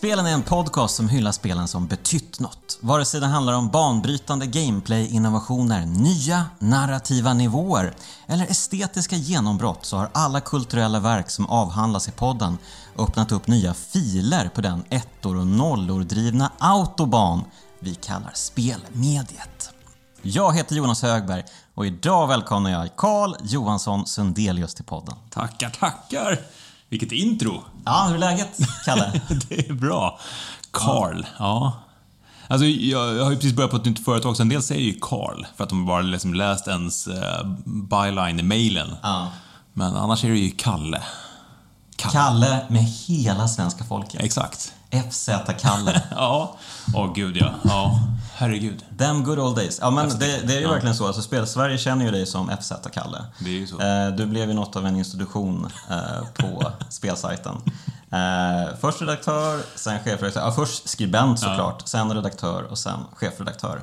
Spelen är en podcast som hyllar spelen som betytt något. Vare sig det handlar om banbrytande gameplay-innovationer, nya narrativa nivåer eller estetiska genombrott så har alla kulturella verk som avhandlas i podden öppnat upp nya filer på den ettor och nollor drivna autobahn vi kallar spelmediet. Jag heter Jonas Högberg och idag välkomnar jag Carl Johansson Sundelius till podden. Tackar, tackar! Vilket intro! Ja, hur är läget, Kalle? det är bra. Carl, ja. Alltså, jag, jag har ju precis börjat på ett nytt företag, så en del säger ju Carl för att de bara liksom läst ens uh, byline i mailen. Ja. Men annars är det ju Kalle. Kalle med hela svenska folket. Exakt. FZ-Kalle. Ja. Åh gud ja. Ja, herregud. Them good old days. Ja, men det, det är ju verkligen så. Alltså, Spel-Sverige känner ju dig som FZ-Kalle. Det är ju så. Eh, Du blev ju något av en institution eh, på spelsajten. Eh, Först redaktör, sen chefredaktör. Ja, först skribent såklart, sen redaktör och sen chefredaktör.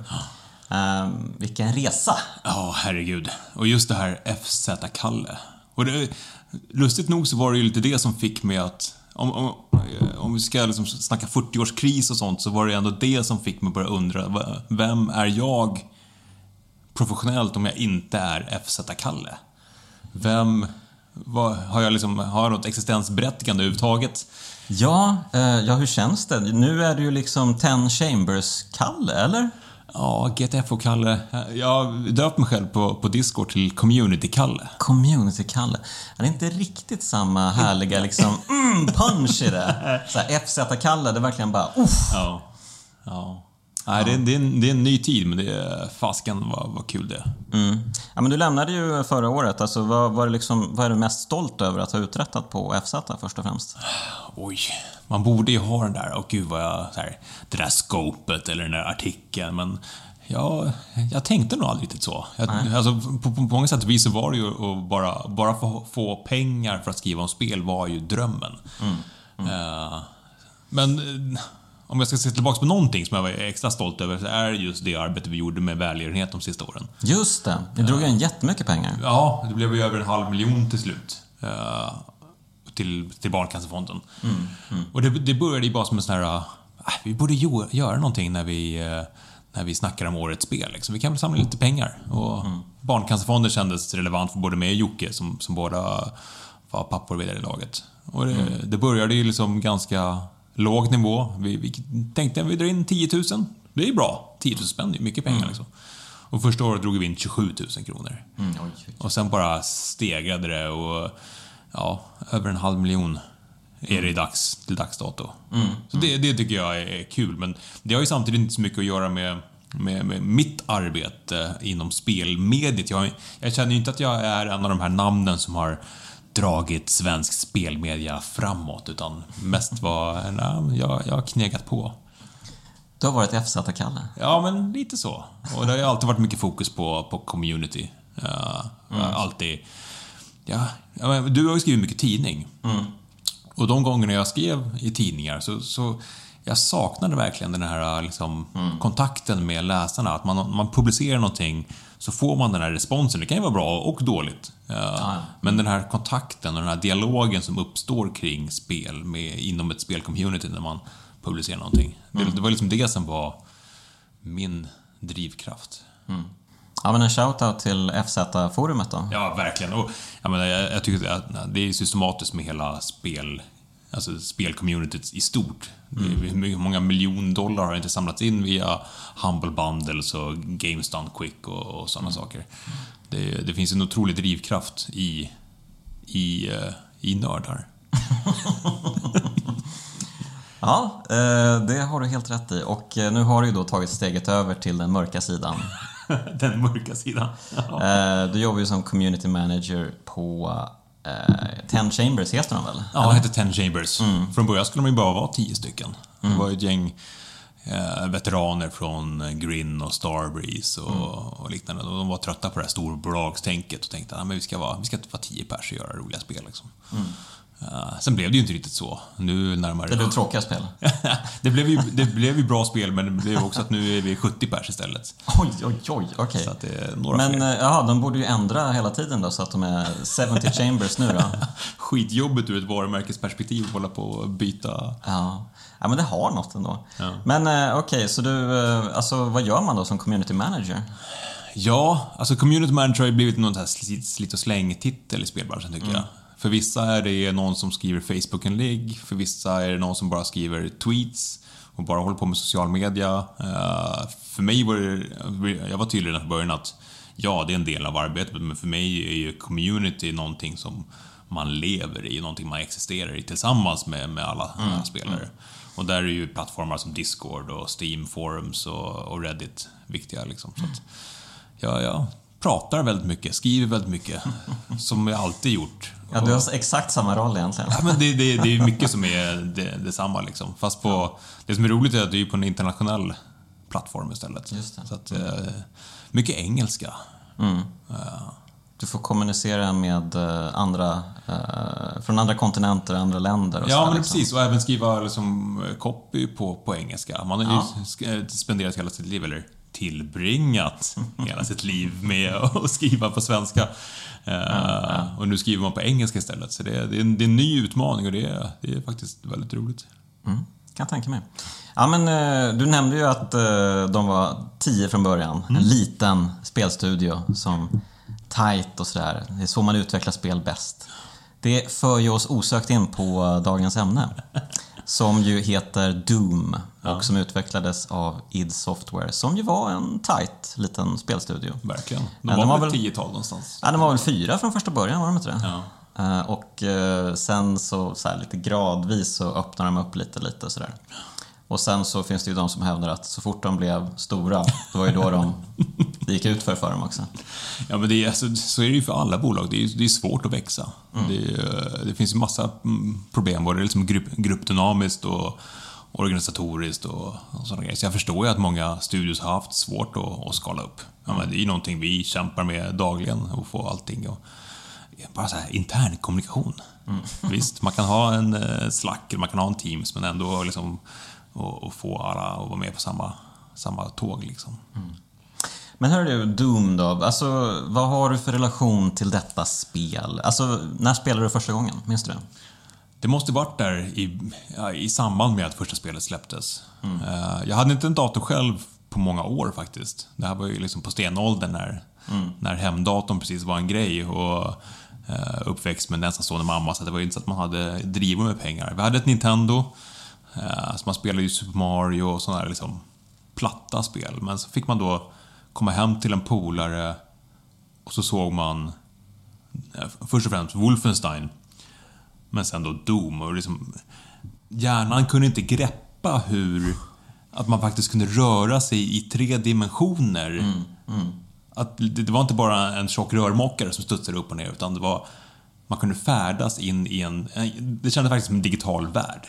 Eh, Vilken resa! Ja, herregud. Och just det här FZ-Kalle. Och det, lustigt nog så var det ju lite det som fick mig att... Om, om, om vi ska liksom snacka 40-årskris och sånt så var det ändå det som fick mig att börja undra, vem är jag professionellt om jag inte är FZ-Kalle? Vem... Vad, har jag liksom, har jag något existensberättigande överhuvudtaget? Ja, eh, ja, hur känns det? Nu är du ju liksom Ten Chambers-Kalle, eller? Ja, GTF och Kalle. Jag döpt mig själv på, på Discord till Community-Kalle. Community-Kalle. Det är inte riktigt samma härliga liksom mm, punch i det. FZ-Kalle, det är verkligen bara uff. Ja. ja. Nej, Det, är, det, är en, det är en ny tid, men det är fasken vad, vad kul det är. Mm. Ja, men du lämnade ju förra året. Alltså, vad, vad, är det liksom, vad är du mest stolt över att ha uträttat på FZ först och främst? Oj, man borde ju ha den där, och gud vad jag, så här, det där scopet eller den där artikeln, men ja, jag tänkte nog aldrig riktigt så. Jag, alltså, på, på många sätt och vis så var det ju att bara, bara få, få pengar för att skriva om spel var ju drömmen. Eh, men eh, om jag ska se tillbaka på någonting som jag var extra stolt över så är det just det arbete vi gjorde med välgörenhet de sista åren. Just det, ni drog in jättemycket pengar. Ja, det blev ju över en halv miljon till slut. eh, till, till Barncancerfonden. Och det, det började ju bara som en sån här... Äh, vi borde göra någonting när vi, eh, när vi snackar om årets spel. Liksom. Vi kan väl samla lite pengar. Och Barncancerfonden kändes relevant för både mig och Jocke som, som båda var pappor vid det här laget. Och det, det började ju liksom ganska låg nivå. Vi, vi tänkte att vi drar in 10 000. Det är bra. 10 000 spänn, det är mycket pengar liksom. Och första året drog vi in 27 000 kronor. Mm, oj, oj. Och sen bara stegrade det och ja, över en halv miljon är det i dags, till dags dato. Så det, det tycker jag är kul, men det har ju samtidigt inte så mycket att göra med, med, med mitt arbete inom spelmediet. Jag, jag känner ju inte att jag är en av de här namnen som har dragit svensk spelmedia framåt, utan mest var, nej, jag, jag har knegat på. Du har varit FZ-Kalle. Ja, men lite så. Och det har ju alltid varit mycket fokus på, på community. Uh, har Alltid... Ja, du har ju skrivit mycket tidning. Och de gångerna jag skrev i tidningar så, så jag saknade verkligen den här liksom, kontakten med läsarna. Att man, man publicerar någonting så får man den här responsen. Det kan ju vara bra och dåligt. Uh, Men den här kontakten och den här dialogen som uppstår kring spel med, inom ett spelcommunity när man publicerar någonting. Det, det var liksom det som var min drivkraft. Ja, men en shout-out till FZ-forumet då. Ja, verkligen. Och, jag, menar, jag, jag tycker att det är systematiskt med hela spel, alltså spelcommunityt i stort. Är- Hur många miljon-dollar har inte samlats in via Humble Bundles och Games Done Quick och, och sådana saker. Det, det finns en otrolig drivkraft i, i, eh, i nördar. Ja, eh, det har du helt rätt i. Och eh, nu har du ju då tagit steget över till den mörka sidan. Den mörka sidan. Du jobbar ju som community manager på Ten Chambers, heter de väl? Ja, det hette Ten Chambers. Från början skulle de ju bara vara tio stycken. Det var ju ett gäng eh, veteraner från eh, Grin och Starbreeze och, och liknande. De var trötta på det här storbolagstänket och tänkte att vi ska vara, vi ska vara tio pers och göra roliga spel. Liksom. Uh, sen blev det ju inte riktigt så. Nu närmare... Det blev tråkiga spel. det, blev ju, det blev ju bra spel, men det blev också att nu är vi 70 pers istället. Oj, oj, oj, okej. Okay. Men fler. eh, jaha, de borde ju ändra hela tiden då, så att de är 70 chambers nu då. Skitjobbigt ur ett varumärkesperspektiv att hålla på och byta. Ja. ja, men det har något ändå. Ja. Men eh, okej, så du, alltså vad gör man då som community manager? Ja, alltså community manager har ju blivit någon slit, och släng-titel i spelbranschen tycker jag. För vissa är det någon som skriver Facebook-inlägg, för vissa är det någon som bara skriver tweets och bara håller på med social media. Eh, för mig var det, jag var tydlig redan från början att ja, det är en del av arbetet, men för mig är ju community någonting som man lever i, någonting man existerar i tillsammans med, med alla, alla spelare. Och där är ju plattformar som Discord och Steam Forums och, och Reddit viktiga liksom. Så att, ja, jag pratar väldigt mycket, skriver väldigt mycket, som jag alltid gjort. Ja, du har exakt samma roll egentligen. Ja, men det, det, det är mycket som är det, detsamma liksom. Fast på, det som är roligt är att det är på en internationell plattform istället. Så att, eh, mycket engelska. Du får kommunicera med eh, andra, eh, från andra kontinenter, andra länder och Ja, så men liksom. precis. Och även skriva liksom, copy på, på engelska. Man har ju Ja. eh, spenderat hela sitt liv, eller tillbringat hela sitt liv med att skriva på svenska. Eh, Och nu skriver man på engelska istället. Så det är, det är, en, det är en ny utmaning och det är, det är faktiskt väldigt roligt. Mm, kan jag tänka mig. Ja, men eh, du nämnde ju att eh, de var tio från början. Mm. En liten spelstudio som tight och sådär. Det är så man utvecklar spel bäst. Det för ju oss osökt in på dagens ämne. Som ju heter Doom och som utvecklades av id Software som ju var en tight liten spelstudio. Verkligen. De var, de var väl väl- ett tiotal någonstans. Ja, de var väl fyra från första början, var de inte det? Ja. Eh, Och eh, sen så, så här, lite gradvis så öppnar de upp lite, lite sådär. Och sen så finns det ju de som hävdar att så fort de blev stora, det var ju då de det gick ut för för dem också. Ja, men det är, alltså, så är det ju för alla bolag. Det är, det är svårt att växa. Mm. Det, det finns ju massa mm, problem, både liksom grupp, gruppdynamiskt och organisatoriskt och, och sådana grejer. Så jag förstår ju att många studios har haft svårt att, att skala upp. Ja, men det är ju någonting vi kämpar med dagligen, att få allting och bara så här intern kommunikation. Mm. Visst, man kan ha en eh, Slack, eller man kan ha en Teams, men ändå liksom och, och få alla att vara med på samma, samma tåg liksom. Men hör du, Doom då, alltså vad har du för relation till detta spel? Alltså, när spelade du första gången? Minns du det? Det måste varit där i, i samband med att första spelet släpptes. Eh, jag hade inte en dator själv på många år faktiskt. Det här var ju liksom på stenåldern när, när hemdatorn precis var en grej och uh, uppväxt med en ensamstående mamma så det var ju inte så att man hade drivit med pengar. Vi hade ett Nintendo, eh, så man spelade ju Super Mario och sådana där liksom platta spel. Men så fick man då komma hem till en polare och så såg man eh, först och främst Wolfenstein men sen då Doom och liksom... Hjärnan kunde inte greppa hur... Att man faktiskt kunde röra sig i tre dimensioner. Att det, det var inte bara en tjock rörmokare som studsade upp och ner, utan det var... Man kunde färdas in i en... Det kändes faktiskt som en digital värld.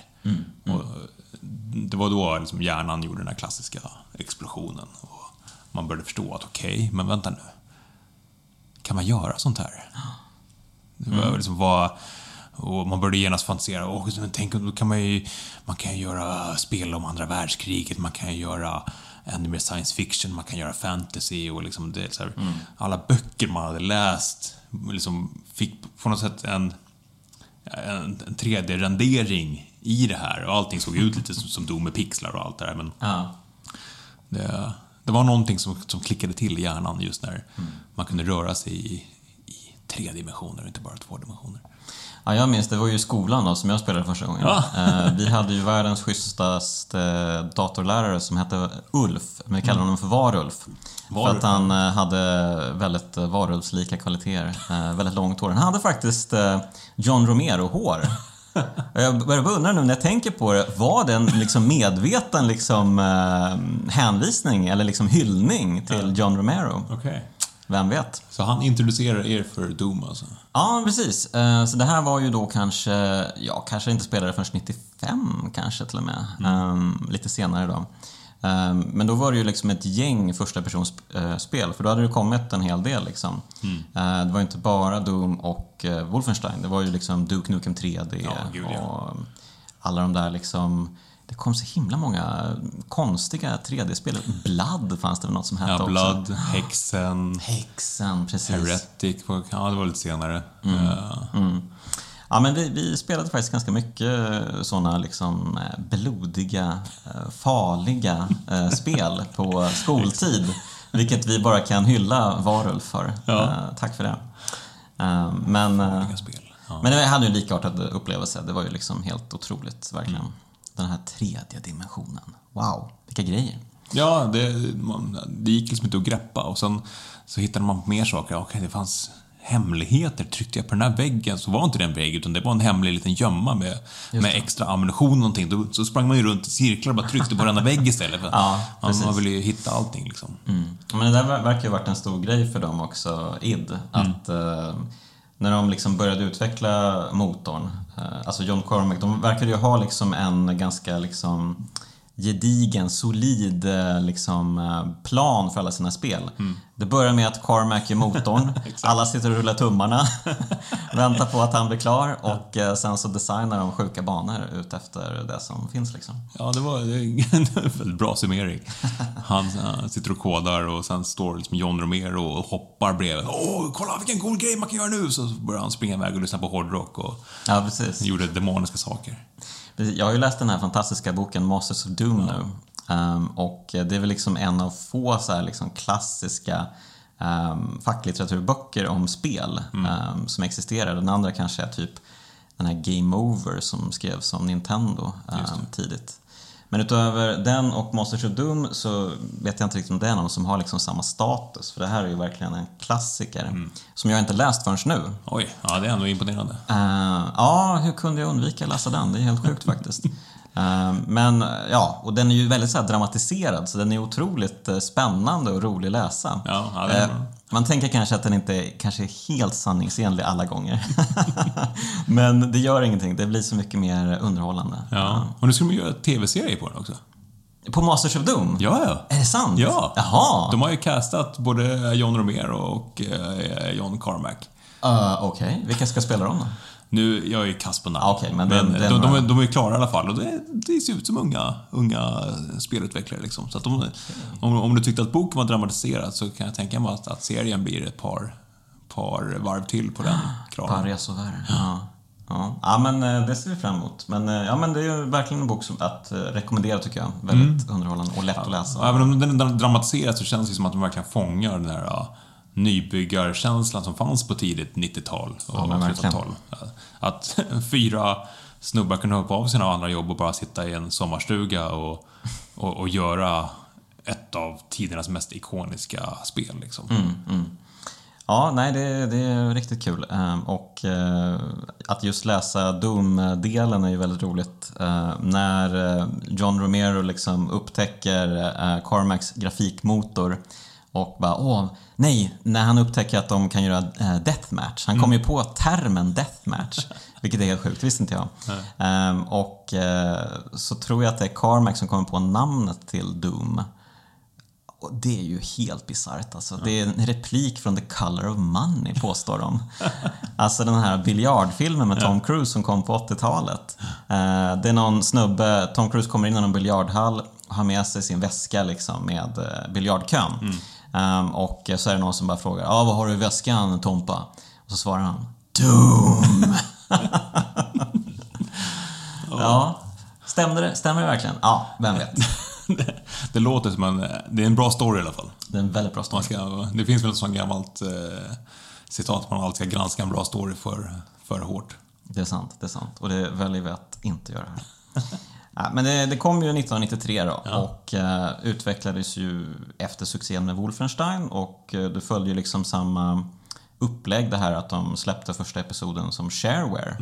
Och det var då liksom hjärnan gjorde den här klassiska explosionen. Och man började förstå att okej, men vänta nu. Kan man göra sånt här? Det var liksom vad... Och man började genast fantisera, och tänk då kan man ju, man kan ju göra spel om andra världskriget, man kan ju göra ännu mer science fiction, man kan göra fantasy och liksom det, så här, alla böcker man hade läst liksom fick på något sätt en, en, en 3D-rendering i det här och allting såg ut lite som, som Doom med pixlar och allt det där men Ja. det, det var någonting som, som klickade till i hjärnan just när man kunde röra sig i, i tre dimensioner och inte bara två dimensioner. Ja, jag minns, det var ju skolan då som jag spelade första gången. Ja. Eh, Vi hade ju världens schysstaste datorlärare som hette Ulf, men vi kallade honom för Varulf. För Varulf, att han eh, hade väldigt eh, varulvslika kvaliteter, väldigt långt hår. Han hade faktiskt John Romero-hår. Jag börjar bara undra nu när jag tänker på det, var det en liksom medveten liksom, eh, hänvisning eller liksom hyllning till John Romero? Okej. Vem vet? Så han introducerar er för Doom alltså? Ja, precis. Eh, Så det här var ju då kanske, ja, kanske inte spelade förrän 95 kanske till och med. Mm. Ehm, lite senare då. Ehm, Men då var det ju liksom ett gäng första personspel för då hade det kommit en hel del. Liksom. Eh, Det var inte bara Doom och eh, Wolfenstein, det var ju liksom Duke Nukem 3D Ja, gud, ja. och alla de där liksom det kom så himla många konstiga 3D-spel. Blood fanns det väl något som hette Ja, också. Blood, Hexen, Häxan, precis. Heretic, ja det var lite senare. Mm. Eh, Ja, men vi, vi spelade faktiskt ganska mycket sådana liksom eh, blodiga, eh, farliga eh, spel på skoltid. Vilket vi bara kan hylla Varulf för. Ja. Eh, tack för det. Eh, Men, eh. Ja. men jag hade ju en likartad upplevelse. Det var ju liksom helt otroligt, verkligen. Den här tredje dimensionen. Wow, vilka grejer. Ja, det, det gick liksom inte att greppa och sen så hittade man mer saker. Okej, det fanns hemligheter. Tryckte jag på den här väggen så var inte det en vägg utan det var en hemlig liten gömma med, med extra ammunition och någonting. Då, så sprang man ju runt i cirklar och bara tryckte på denna vägg istället. För Ja, man, man ville ju hitta allting liksom. Mm. Men det där ver- verkar ju ha varit en stor grej för dem också, id. Att eh, när de liksom började utveckla motorn, eh, alltså John Cormack, de verkade ju ha liksom en ganska liksom gedigen, solid eh, liksom, eh, plan för alla sina spel. Det börjar med att Carmack är motorn, alla sitter och rullar tummarna, väntar på att han blir klar och eh, sen så designar de sjuka banor ut efter det som finns. Liksom. Ja, det var en väldigt bra summering. Han sitter och kodar och sen står liksom John Romero och hoppar bredvid. Åh, kolla vilken cool grej man kan göra nu! Så börjar han springa iväg och lyssna på hårdrock och Ja, gjorde demoniska saker. Jag har ju läst den här fantastiska boken Masters of Doom nu. Ehm, och det är väl liksom en av få så här liksom klassiska um, facklitteraturböcker om spel ehm, som existerar. Den andra kanske är typ den här Game Over som skrevs om Nintendo ehm, tidigt. Men utöver den och Masters of Doom så vet jag inte riktigt om det är någon som har liksom samma status. För det här är ju verkligen en klassiker som jag inte läst förrän nu. Oj, ja det är ändå imponerande. Eh, ja, hur kunde jag undvika att läsa den? Det är helt sjukt faktiskt. Eh, men ja, och den är ju väldigt så dramatiserad så den är otroligt eh, spännande och rolig att läsa. Ja, ja, det är Eh. Man tänker kanske att den inte kanske är helt sanningsenlig alla gånger. Men det gör ingenting, det blir så mycket mer underhållande. Ja. Och nu ska de göra tv-serie på den också. På Masters of Doom? Ja, ja. Är det sant? Ja. Jaha! De har ju castat både John Romero och eh, John Carmack. Uh, Okej, vilka ska spela dem då? Nu, jag är ju kass på namn. Ah, okej, men men den- den de, de, de är klara i alla fall och det, det ser ut som unga, unga spelutvecklare. Liksom. Så att de, om, om du tyckte att boken var dramatiserad så kan jag tänka mig att, att serien blir ett par, par varv till på den kraven. Paris och värre. Ja. Ja. ja, men eh, det ser vi fram emot. Men, eh, ja, men det är ju verkligen en bok som att eh, rekommendera tycker jag. Väldigt Mm. underhållande och lätt att läsa. Även om den är dramatiserad så känns det som att de verkligen fångar den här nybyggarkänslan som fanns på tidigt 90-tal och Ja, men verkligen. 30-tal. Att fyra snubbar kunde hoppa av sina andra jobb och bara sitta i en sommarstuga och, och, och göra ett av tidernas mest ikoniska spel. Liksom. Mm. Ja, nej, det, det är riktigt kul. Ehm, Och eh, att just läsa Doom-delen är ju väldigt roligt. Eh, När eh, John Romero liksom upptäcker eh, Carmacks grafikmotor och bara åh, nej, när han upptäcker att de kan göra eh, deathmatch. Han kom ju på termen deathmatch, vilket är helt sjukt, visste inte jag. Ehm, Och eh, så tror jag att det är Carmack som kommer på namnet till Doom. Och det är ju helt bisarrt alltså. Det är en replik från The Color of Money påstår de. Alltså den här biljardfilmen med Tom Cruise som kom på 80-talet. Eh, det är någon snubbe, Tom Cruise kommer in i någon biljardhall har med sig sin väska liksom med biljardkön. Ehm, och så är det någon som bara frågar, ja vad har du i väskan Tompa? Och så svarar han, Doom! ja, stämde det, stämmer det verkligen? Ja, vem vet. det, det låter som en... Det är en bra story i alla fall. Det är en väldigt bra story. Ska, det finns väl ett sånt gammalt eh, citat man alltid ska granska en bra story för, för hårt. Det är sant, det är sant. Och det väljer vi att inte göra här. Ja, men det, det kom ju 1993 då och eh, utvecklades ju efter succén med Wolfenstein och eh, det följde ju liksom samma upplägg det här att de släppte första episoden som shareware.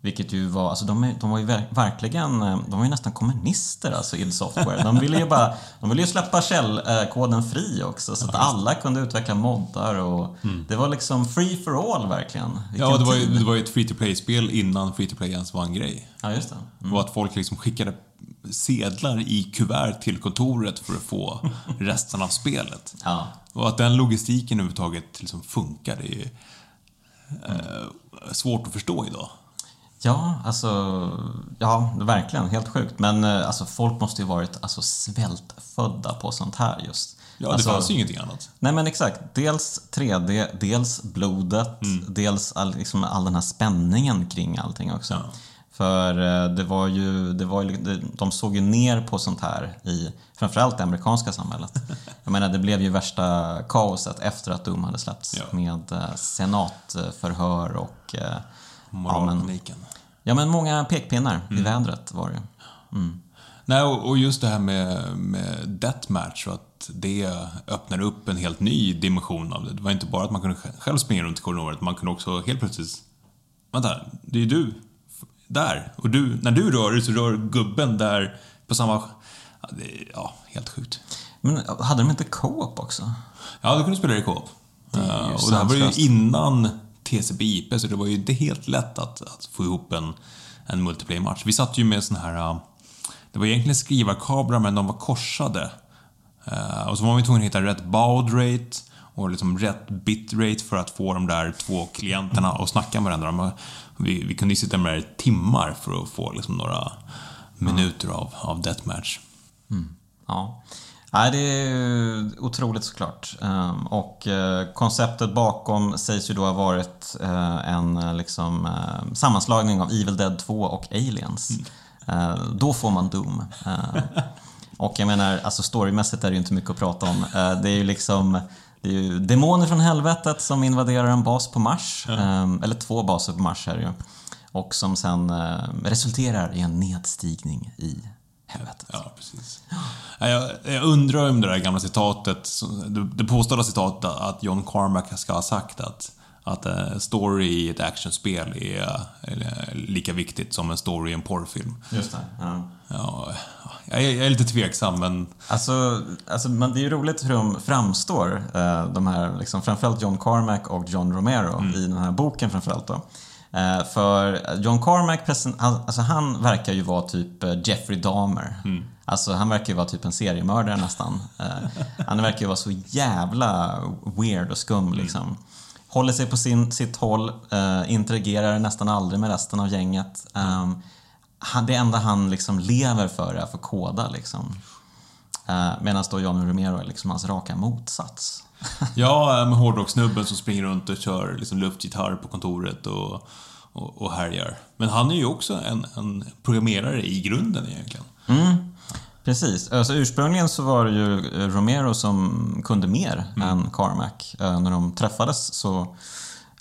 Vilket ju var, alltså de, de var ju ver- verkligen, eh, de var ju nästan kommunister alltså id Software. De ville ju bara, de ville ju släppa källkoden fri också så att alla kunde utveckla moddar och det var liksom free for all verkligen. Vilken Ja, det var, ju, det var ju ett free to play-spel innan free to play ens var en grej. Ja, just det. Det var att folk liksom skickade sedlar i kuvert till kontoret för att få resten av spelet. Ja. Och att den logistiken överhuvudtaget liksom funkar, det är eh, svårt att förstå idag. Ja, alltså, ja, verkligen. Helt sjukt. Men eh, alltså, folk måste ju varit alltså, svältfödda på sånt här just. Ja, det alltså, fanns ju ingenting annat. Nej men exakt. Dels 3D, dels blodet, dels all, liksom, all den här spänningen kring allting också. Ja. För eh, det var ju, det var ju, de såg ju ner på sånt här i framförallt det amerikanska samhället. Jag menar det blev ju värsta kaoset efter att Doom hade släppts Ja. med eh, senatförhör och eh, ja, men, Moralpaniken. ja men många pekpinnar i vädret var det ju. Nej, och just det här med, med deathmatch och att det öppnar upp en helt ny dimension av det. Det var inte bara att man kunde själv springa runt i korridoren, man kunde också helt plötsligt... Vänta, det är ju du där. Och du, när du rör dig så rör gubben där på samma... Ja, det ja helt sjukt. Men hade de inte co-op också? Ja, du kunde spela det i co-op. ju Eh, och det här var ju innan TCP/IP, så det var ju inte helt lätt att, att få ihop en, en multiplayer-match. Vi satt ju med sån här... Äh, det var egentligen skrivarkablar, men de var korsade. Uh, och så var vi tvungna att hitta rätt baud rate och liksom rätt bitrate för att få de där två klienterna att snacka med varandra. Vi, vi kunde ju sitta med det i timmar för att få liksom några minuter av, av deathmatch. Mm. Ja. Nej, det är otroligt såklart. Ehm, Och eh, konceptet bakom sägs ju då ha varit eh, en eh, liksom, sammanslagning av Evil Dead 2 och Aliens. Eh, Då får man Doom. Eh, Och jag menar, alltså storymässigt är det ju inte mycket att prata om. Det är ju liksom det är ju demoner från helvetet som invaderar en bas på Mars. Ehm, Eller två baser på Mars är det ju. Och som sen resulterar i en nedstigning i helvetet. Ja, precis. Ja, Jag, jag undrar om det där gamla citatet, det- påstådda citatet att John Carmack ska ha sagt att, att eh, story i ett actionspel är, är lika viktigt som en story i en porrfilm. Just det. Ja. Ja, jag är, jag är lite tveksam, men Alltså, alltså men det är ju roligt hur de framstår, eh, de här, liksom, framförallt John Carmack och John Romero i den här boken framförallt då. Eh, för John Carmack, han, alltså han verkar ju vara typ eh, Jeffrey Dahmer. Alltså han verkar ju vara typ en seriemördare nästan. Eh, han verkar ju vara så jävla weird och skum liksom. Håller sig på sin, sitt håll, eh, interagerar nästan aldrig med resten av gänget. Um, han, det enda han liksom lever för är att få koda liksom. Uh, Medan då John Romero är liksom hans raka motsats. ja, med hårdrockssnubben som springer runt och kör liksom luftgitarr på kontoret och, och, och härjar. Men han är ju också en, en programmerare i grunden egentligen. Precis. Alltså, ursprungligen så var det ju eh, Romero som kunde mer än Carmack. Eh, när de träffades så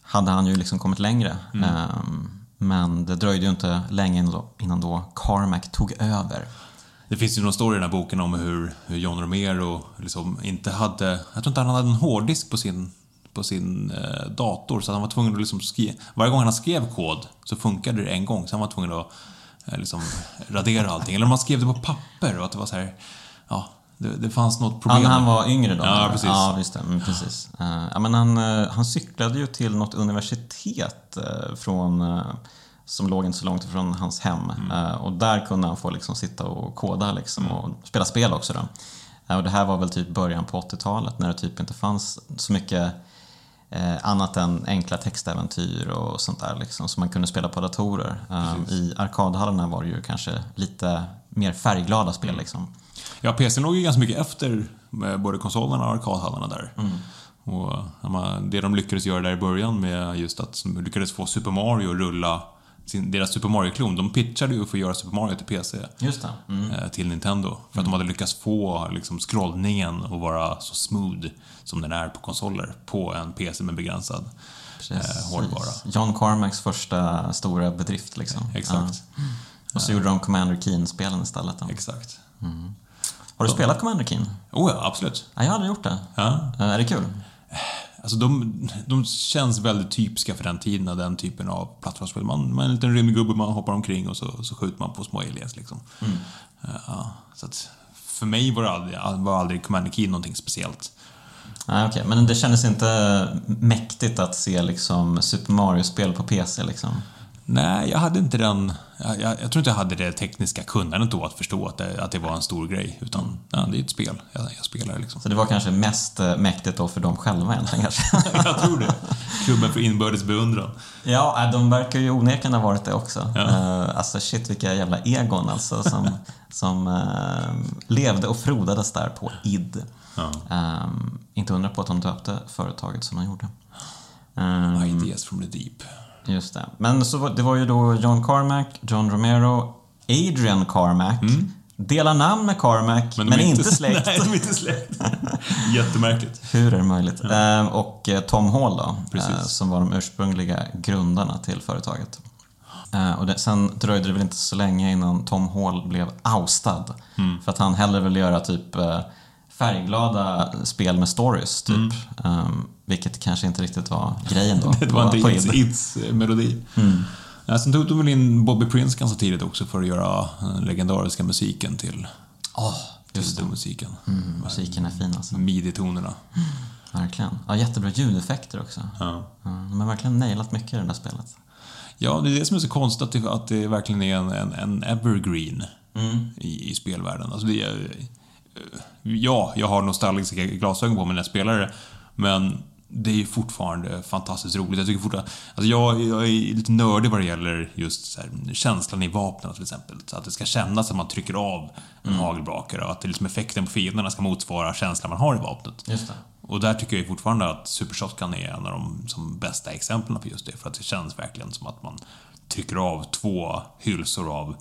hade han ju liksom kommit längre. Ehm, men det dröjde ju inte länge innan då Carmack tog över. Det finns ju någon story i den här boken om hur, hur John Romero liksom inte hade... Jag tror inte han hade en hårddisk på sin, på sin eh, dator så han var tvungen att liksom skriva... Varje gång han skrev kod så funkade det en gång så han var tvungen att eh, liksom radera allting. Eller om man skrev det på papper och att det var så här... Ja, det, det fanns något Ja, problem. när han var yngre då? Ja, precis. Ja, visst det. Mm, precis. Eh, ja, men han, eh, han cyklade ju till något universitet eh, från, som låg inte så långt ifrån hans hem. Eh, och där kunde han få liksom sitta och koda liksom, och spela spel också. Då. Eh, och det här var väl typ början på 80-talet när det typ inte fanns så mycket eh, annat än enkla textäventyr och sånt där liksom, som man kunde spela på datorer. Eh, I arkadhallarna var det ju kanske lite mer färgglada spel. Liksom. Ja, PC låg ju ganska mycket efter både konsolerna och arkadhallarna där. Mm. Och det de lyckades göra där i början med just att de lyckades få Super Mario att rulla sin, deras Super Mario-klon. De pitchade ju för att göra Super Mario till PC. Just det. Mm. eh, till Nintendo. För att de hade lyckats få liksom, scrollningen att vara så smooth som den är på konsoler på en PC med begränsad eh, hårdvara. John Carmacks första stora bedrift liksom. Exakt. Ja. Och så gjorde de Commander Keen-spelen istället. Då. Exakt. Har du spelat Commander Keen? Oh ja, absolut. Nej, jag har aldrig gjort det. Ja. Eh, Är det kul? Alltså de, de känns väldigt typiska för den tiden, och den typen av plattformsspel. Man, man är en liten rymdgubbe, man hoppar omkring och så, så skjuter man på små aliens liksom. Ja, så att för mig var, det aldrig, var aldrig Commander Keen någonting speciellt. Nej, okej. Men det kändes inte mäktigt att se liksom Super Mario-spel på PC liksom? Nej, jag hade inte den... Jag, jag, jag tror inte jag hade det tekniska kunnandet då att förstå att det, att det var en stor grej. Utan ja, det är ett spel. Jag, jag spelar liksom. Så det var kanske mest eh, mäktigt då för dem själva egentligen kanske? jag tror det. Klubben för inbördes beundran. Ja, äh, de verkar ju onekligen ha varit det också. Ja. Uh, alltså shit vilka jävla egon alltså som, som levde och frodades där på id. Ja. Um, inte undra på att de döpte företaget som de gjorde. Um, Ideas from the deep. Just det. Men så, det var ju då John Carmack, John Romero, Adrian Carmack. Mm. Delar namn med Carmack, men, men inte, inte släkt. Nej, de är inte släkt. Jättemärkligt. Hur är det möjligt? Ja. Ehm, och eh, Tom Hall då, Precis. Eh, som var de ursprungliga grundarna till företaget. Ehm, och det, sen dröjde det väl inte så länge innan Tom Hall blev oustad. Mm. För att han hellre ville göra typ eh, färgglada spel med stories, typ. Mm. Vilket kanske inte riktigt var grejen då. det var inte It's, It's melodi. Mm. Ja, sen tog de väl in Bobby Prince ganska tidigt också för att göra den legendariska musiken till, oh, just till musiken. Mm, musiken är fin alltså. Midi-tonerna. Mm, verkligen. Ja, jättebra ljudeffekter också. Ja. Ja, de har verkligen nailat mycket i det där spelet. Ja, det är det som är så konstigt, att det, att det verkligen är en, en, en evergreen mm. i, i spelvärlden. Alltså det är, ja, jag har nostalgiska glasögon på mig när jag spelar det, men det är fortfarande fantastiskt roligt. Jag tycker fortfarande... Alltså jag, jag är lite nördig vad det gäller just här, känslan i vapnen till exempel. Så att det ska kännas att man trycker av en mm. hagelbrakare och att det liksom effekten på fienderna ska motsvara känslan man har i vapnet. Och där tycker jag fortfarande att Super Shotgun är en av de som bästa exemplen på just det. För att det känns verkligen som att man trycker av två hylsor av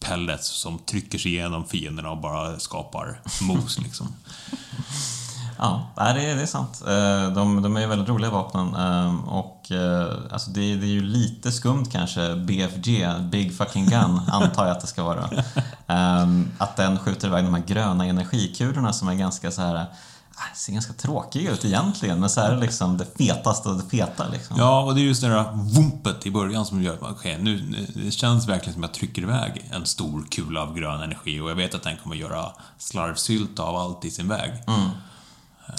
pellets som trycker sig igenom fienderna och bara skapar mos liksom. Ja, det är, det är sant. Eh, de, de är väldigt roliga vapnen ehm, och eh, alltså det, det är ju lite skumt kanske, BFG, Big Fucking Gun, antar jag att det ska vara. Ehm, att den skjuter iväg de här gröna energikulorna som är ganska så här Ah, ser ganska tråkiga ut egentligen, men så är det liksom det fetaste av det feta. Liksom. Ja, och det är just det där vumpet i början som gör att okay, nu, det känns verkligen som att jag trycker iväg en stor kula av grön energi och jag vet att den kommer göra slarvsylta av allt i sin väg. Mm.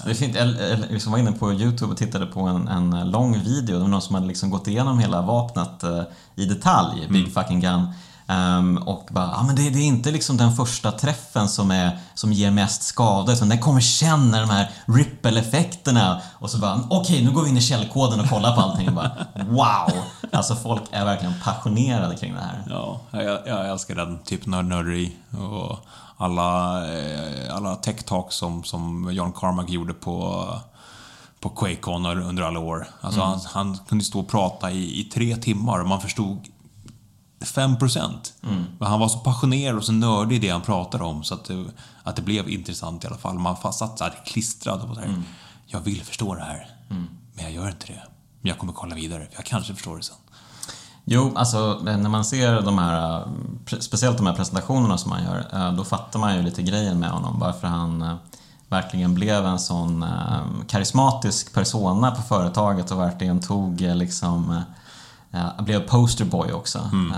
Jag liksom var inne på Youtube och tittade på en, en lång video. Det var någon som hade liksom gått igenom hela vapnet uh, i detalj, Big mm. fucking gun. Um, och bara, ja men det, det, är inte liksom den första träffen som, är, som ger mest skada utan den kommer sen när de här ripple-effekterna och så bara, okej okay, nu går vi in i källkoden och kollar på allting och bara, wow! Alltså folk är verkligen passionerade kring det här. Ja, jag, jag älskar den typen av nörderi och alla, eh, alla tech-talks som, som John Carmack gjorde på på Quakecon under alla år. Alltså mm. han, han kunde stå och prata i, i tre timmar och man förstod 5 procent. Mm. Men han var så passionerad och så nördig i det han pratade om så att det, att det blev intressant i alla fall. Man satt där klistrad och så här, mm. jag vill förstå det här, mm. men jag gör inte det. Men jag kommer kolla vidare, för jag kanske förstår det sen. Jo, alltså när man ser de här, speciellt de här presentationerna som han gör, eh, då fattar man ju lite grejen med honom, varför han eh, verkligen blev en sån eh, karismatisk persona på företaget och verkligen tog liksom blev posterboy också. Mm.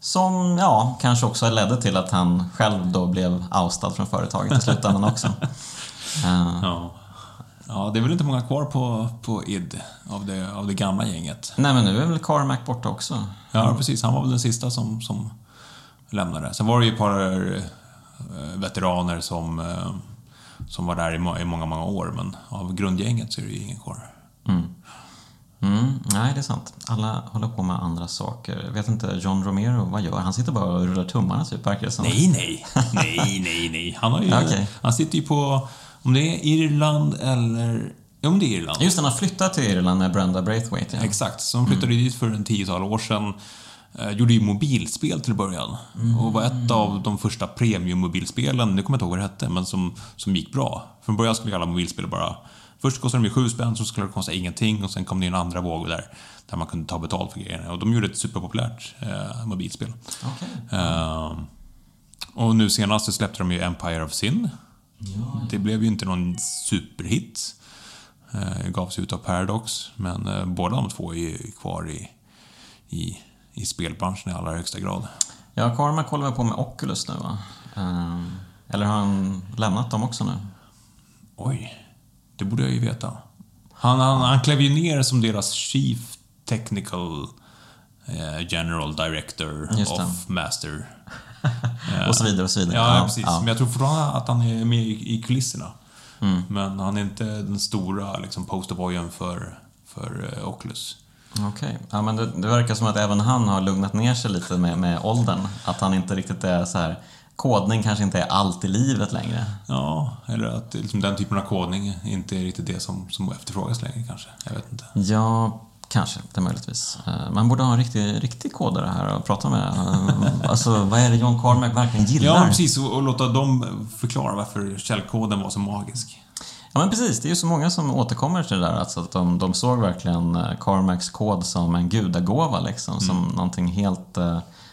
Som, ja, kanske också ledde till att han själv då blev oustad från företaget i slutändan också. Ja. Ja, det är väl inte många kvar på, på ID av det, av det gamla gänget. Nej, men nu är väl Carmack borta också. Ja, precis. Han var väl den sista som, som lämnade. Sen var det ju ett par eh, veteraner som, eh, som var där i många, många år, men av grundgänget så är det ju ingen kvar. Mm. Mm, nej, det är sant. Alla håller på med andra saker. Jag vet inte, John Romero, vad gör han? Han sitter bara och rullar tummarna typ, verkar det som. Nej, nej. Nej, nej, nej. Han, har ju, okay. han sitter ju på, om det är Irland eller... Ja, men det är Irland. Just det, han har flyttat till Irland med Brenda Braithwaite. Ja. Exakt, så han flyttade mm. dit för en tiotal år sedan. Eh, gjorde ju mobilspel till början. Mm. Och var ett av de första premiummobilspelen, nu kommer jag inte ihåg vad det hette, men som, som gick bra. Från början skulle alla mobilspel bara Först kostade de ju 7 spänn, så skulle det kosta ingenting och sen kom det en andra våg där, där man kunde ta betalt för grejerna. Och de gjorde ett superpopulärt eh, mobilspel. Okay. Eh, och nu senast så släppte de ju Empire of Sin. Ja. Det blev ju inte någon superhit. Eh, gavs ut av Paradox, men eh, båda de två är kvar i, i, i spelbranschen i allra högsta grad. Ja, Carmack håller väl på med Oculus nu va? Eh, eller har han lämnat dem också nu? Oj. Det borde jag ju veta. Han, han, han klev ju ner som deras Chief Technical eh, General Director of Master. Och så vidare och så vidare. Ja, precis. ja. Men jag tror fortfarande att han är med i, kulisserna. Mm. Men han är inte den stora liksom, posterboyen för, för eh, Oculus. Okej. Ja, men det, det verkar som att även han har lugnat ner sig lite med, med åldern. Att han inte riktigt är så här... Kodning kanske inte är allt i livet längre. Ja, eller att liksom, den typen av kodning inte är riktigt det som, som efterfrågas längre kanske. Jag vet inte. Ja, kanske. Det möjligtvis. Eh, Man borde ha en riktig, riktig kodare här och prata med. Eh, Alltså, vad är det John Carmack verkligen gillar? Ja, precis. Och, och låta dem förklara varför källkoden var så magisk. Ja, men precis. Det är ju så många som återkommer till det där. Alltså att de, de såg verkligen eh, Carmacks kod som en gudagåva, liksom. Som någonting helt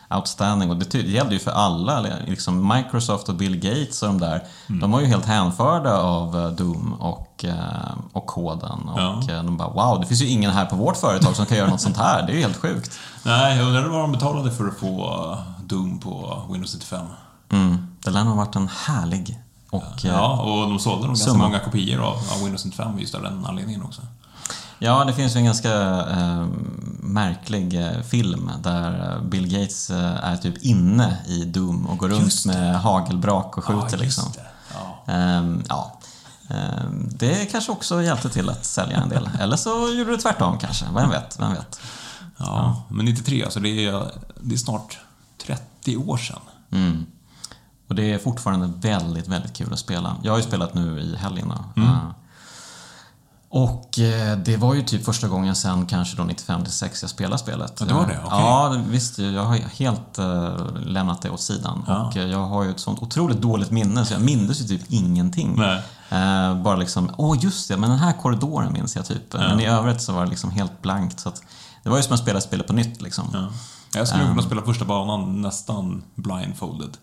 outstanding. Och det det gällde ju för alla. Liksom Microsoft och Bill Gates och de där. De var ju helt hänförda av eh, Doom och, eh, och koden. Och Ja. eh, de bara wow, det finns ju ingen här på vårt företag som kan göra något sånt här. Det är ju helt sjukt. Nej, jag undrar vad de betalade för att få Doom på Windows 95. Mm. Det lär nog ha varit en härlig och Ja, och de sålde nog ganska många kopior av, av Windows 95 just av den anledningen också. Ja, det finns ju en ganska eh, märklig eh, film där eh, Bill Gates eh, är typ inne i Doom och går runt med hagelbrak och skjuter just liksom. det. Ja. Ehm, ja. Ehm, det kanske också hjälpte till att sälja en del. Eller så gjorde det tvärtom kanske. Vem vet? Vem vet? Ja, men 93, alltså det är, det är snart 30 år sedan. Mm. Och det är fortfarande väldigt, väldigt kul att spela. Jag har ju spelat nu i helgen då. Eh, Och eh, det var ju typ första gången sen kanske då 95-96 jag spelade spelet. Ja, det var det? Eh, Okej. Ja, visst. Jag har helt eh, lämnat det åt sidan. Ja. Och eh, jag har ju ett sånt otroligt dåligt minne så jag minns ju typ ingenting. Nej. Bara liksom, åh just det, men den här korridoren minns jag typ. Men i övrigt så var det liksom helt blankt. Så att, det var ju som att spela spelet på nytt liksom. Ja. Jag skulle kunna spela första banan nästan blindfolded.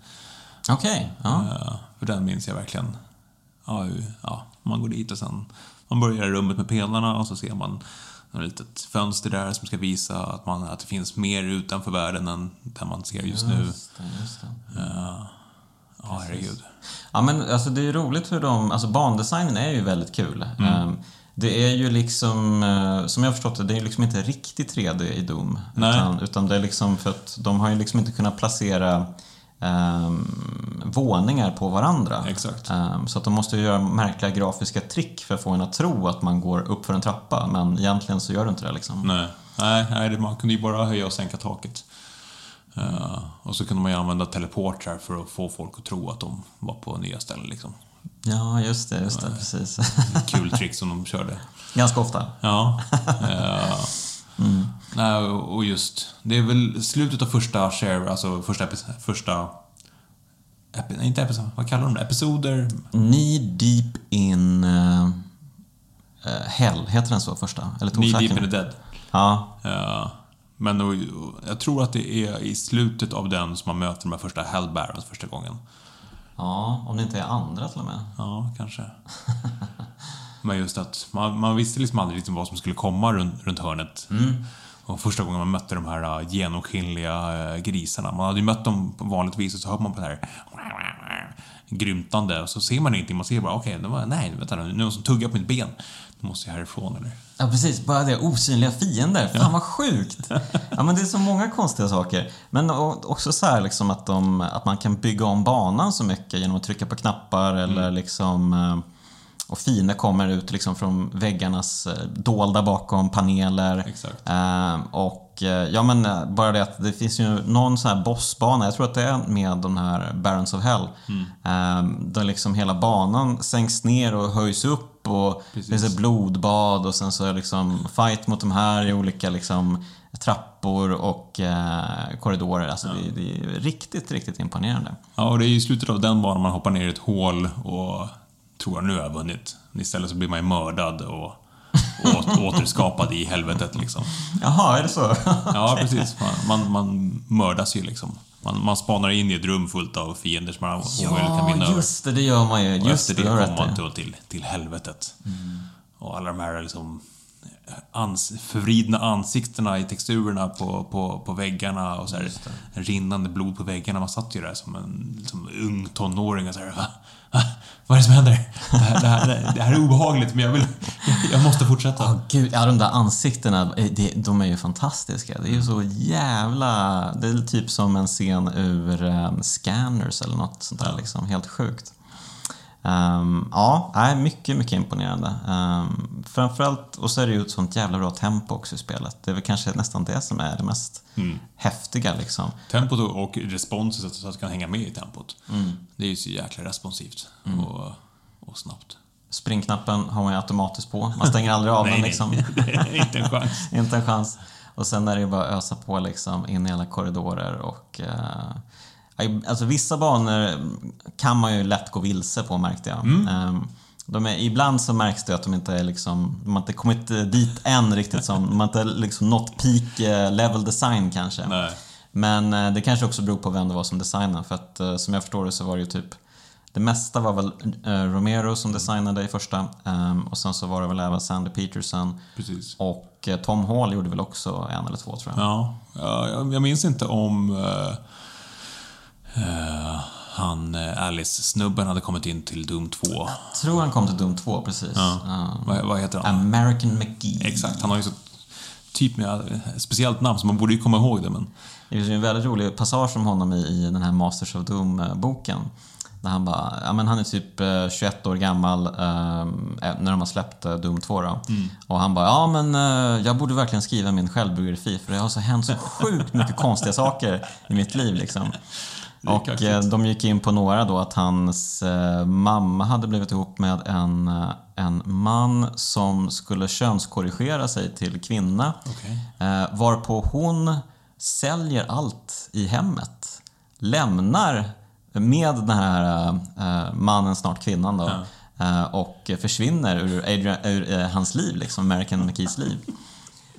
Okej, ja. Eh, För den minns jag verkligen. Ja, ja, man går dit och sen man börjar i rummet med pelarna och så ser man ett litet fönster där som ska visa att, man, att det finns mer utanför världen än den man ser just nu. Just det, just det. Eh, Ja, herregud. Ja men alltså det är ju roligt hur de, alltså bandesignen är ju väldigt kul. Mm. Ehm, Det är ju liksom, eh, som jag har förstått det, det är ju liksom inte riktigt 3D i Doom. Utan, utan det är liksom för att de har ju liksom inte kunnat placera våningar på varandra. Exakt. Ehm, så att de måste ju göra märkliga grafiska trick för att få en att tro att man går upp för en trappa, men egentligen så gör du inte det liksom. Nej, nej, nej man kunde ju bara höja och sänka taket. Eh, och så kunde man ju använda teleportrar för att få folk att tro att de var på nya ställen. Liksom. Ja, just det, just det, precis. Kul trick som de körde. Ganska ofta. Ja. eh, Nej, och just, det är väl slutet av första share, alltså första, första inte episod, vad kallar de det? Episoder? Knee deep in uh, Hell, heter den så första? Eller Knee Deep in the Dead. Ja, Eh, men då, jag tror att det är i slutet av den som man möter de här första Hellbarons första gången. ja, om det inte är andra till och med. Ja, kanske. Men just att man, man visste liksom aldrig liksom vad som skulle komma runt, runt hörnet. Och första gången man mötte de här äh, genomskinliga äh, grisarna. Man hade ju mött dem på vanligt vis och så hör man på det här grymtande och så ser man ingenting. Man ser bara, okej, okay, nej, vänta nu, nu är det någon som tuggar på mitt ben. Nu måste jag härifrån eller? Ja, precis. Bara det. Osynliga fiender. Fan vad sjukt! Ja, men det är så många konstiga saker. Men också så här liksom att, de, att man kan bygga om banan så mycket genom att trycka på knappar eller liksom... Och fiender kommer ut liksom från väggarnas eh, dolda bakom paneler. Exakt. Eh, och ja men eh, bara det att det finns ju någon sån här bossbana, jag tror att det är med de här Barons of Hell. Eh, där liksom hela banan sänks ner och höjs upp och det finns ett blodbad och sen så är det liksom fight mot de här i olika liksom trappor och eh, korridorer. Alltså det, det är riktigt, riktigt imponerande. Ja, och det är i slutet av den banan man hoppar ner i ett hål och tror att nu har jag vunnit. Istället så blir man ju mördad och åt, återskapad i helvetet liksom. Jaha, är det så? Ja, precis. Man, man, man mördas ju liksom. Man, man spanar in i ett rum fullt av fiender som man omöjligt kan vinna Ja, över. just det, det gör man ju. Och Just efter det, det kommer man då till, till helvetet. Och alla de här liksom ans, förvridna ansiktena i texturerna på, på, på väggarna och så här, rinnande blod på väggarna. Man satt ju där som en som ung tonåring och så här? Vad är det som händer? Det här, det, här, det här är obehagligt men jag vill, Jag måste fortsätta. Oh, gud, ja, de där ansiktena, eh, det, de är ju fantastiska. Det är ju så jävla... Det är typ som en scen ur um, Scanners eller något sånt där. Liksom. Helt sjukt. Um, ja, nej, mycket, mycket imponerande. Um, framförallt, och så är det ju ett sånt jävla bra tempo också i spelet. Det är väl kanske nästan det som är det mest häftiga liksom. Tempot och- responset så att du kan hänga med i tempot. Det är ju så jäkla responsivt och, och snabbt. Springknappen har man ju automatiskt på. Man stänger aldrig av den liksom. inte en chans. Inte en chans. Och sen är det ju bara att ösa på liksom in i alla korridorer och... Eh, alltså vissa banor kan man ju lätt gå vilse på märkte jag. Eh, de är, ibland så märks det att de inte är liksom, de har inte kommit dit än riktigt som, de har inte liksom nått peak eh, level design kanske. Nej. Men eh, det kanske också beror på vem det var som designade för att eh, som jag förstår det så var det ju typ det mesta var väl eh, Romero som designade i första ehm, och sen så var det väl även Sandy Peterson Precis. och eh, Tom Hall gjorde väl också en eller två tror jag. Ja, ja, jag- jag minns inte om eh, eh, han eh, Alice-snubben hade kommit in till Doom 2. Tror han kom till Doom 2 precis. Ja. Ja. Vad, vad heter han? American McGee. Exakt, han har ju så typ med ett speciellt namn så man borde ju komma ihåg det men... Det finns ju en väldigt rolig passage om honom i, i den här Masters of Doom-boken. Där han bara, ja men han är typ eh, 21 år gammal eh, när de har släppt eh, Doom 2 då. Och han bara, ja men eh, jag borde verkligen skriva min självbiografi för det har så hänt så sjukt mycket konstiga saker i mitt liv liksom. Och kaxigt. eh, de gick in på några då att hans eh, mamma hade blivit ihop med en, eh, en man som skulle könskorrigera sig till kvinna. Eh, varpå hon säljer allt i hemmet. Lämnar med den här mannen, snart kvinnan då, eh, och försvinner ur, Adrian, ur hans liv, liksom, American McKees liv.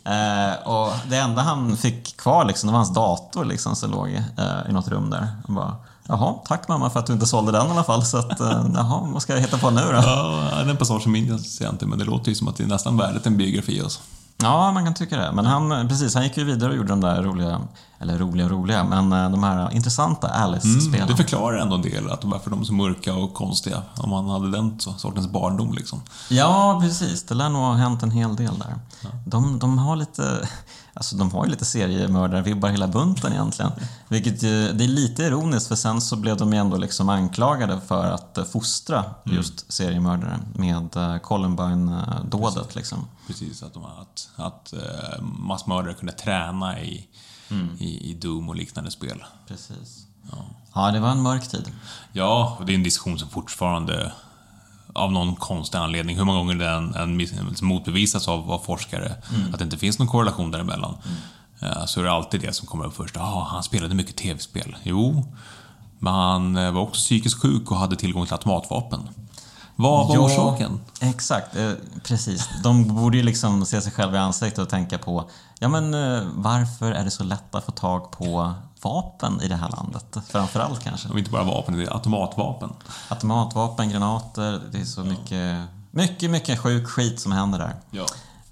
Eh, och det enda han fick kvar liksom, det var hans dator liksom, som låg eh, i något rum där. Och bara, Jaha, tack mamma för att du inte sålde den i alla fall. Så att, eh, jaha, vad ska jag hitta på nu då? Ja, den passagen minns jag inte men det låter ju som att det är nästan värdet en biografi alltså. Ja, man kan tycka det. Men han, precis, han gick ju vidare och gjorde de där roliga, eller roliga och roliga, men eh, de här intressanta Alice-spelen. Mm, Det förklarar ändå en del att varför de är så mörka och konstiga. Om man hade den sortens barndom liksom. Ja, precis. Det lär nog ha hänt en hel del där. De, de har lite... Alltså de har ju lite seriemördarvibbar hela bunten egentligen. Vilket ju, det är lite ironiskt för sen så blev de ju ändå liksom anklagade för att eh, fostra just seriemördare med eh, Columbine-dådet liksom. Precis, att, de, att, att eh, massmördare kunde träna i, i, i Doom och liknande spel. Precis. Ja, det var en mörk tid. Ja, och det är en diskussion som fortfarande av någon konstig anledning, hur många gånger den en, miss- motbevisas av, av forskare, att det inte finns någon korrelation däremellan. Eh, Så är det alltid det som kommer upp först. Ja, han spelade mycket tv-spel. Jo, men han eh, var också psykiskt sjuk och hade tillgång till automatvapen. Vad var orsaken? Exakt, eh, precis. De borde ju liksom se sig själva i ansiktet och tänka på ja men eh, varför är det så lätt att få tag på vapen i det här landet? Framförallt kanske. Och inte bara vapen, det är automatvapen. Automatvapen, granater, det är så mycket, mycket, mycket sjuk skit som händer där. Ja.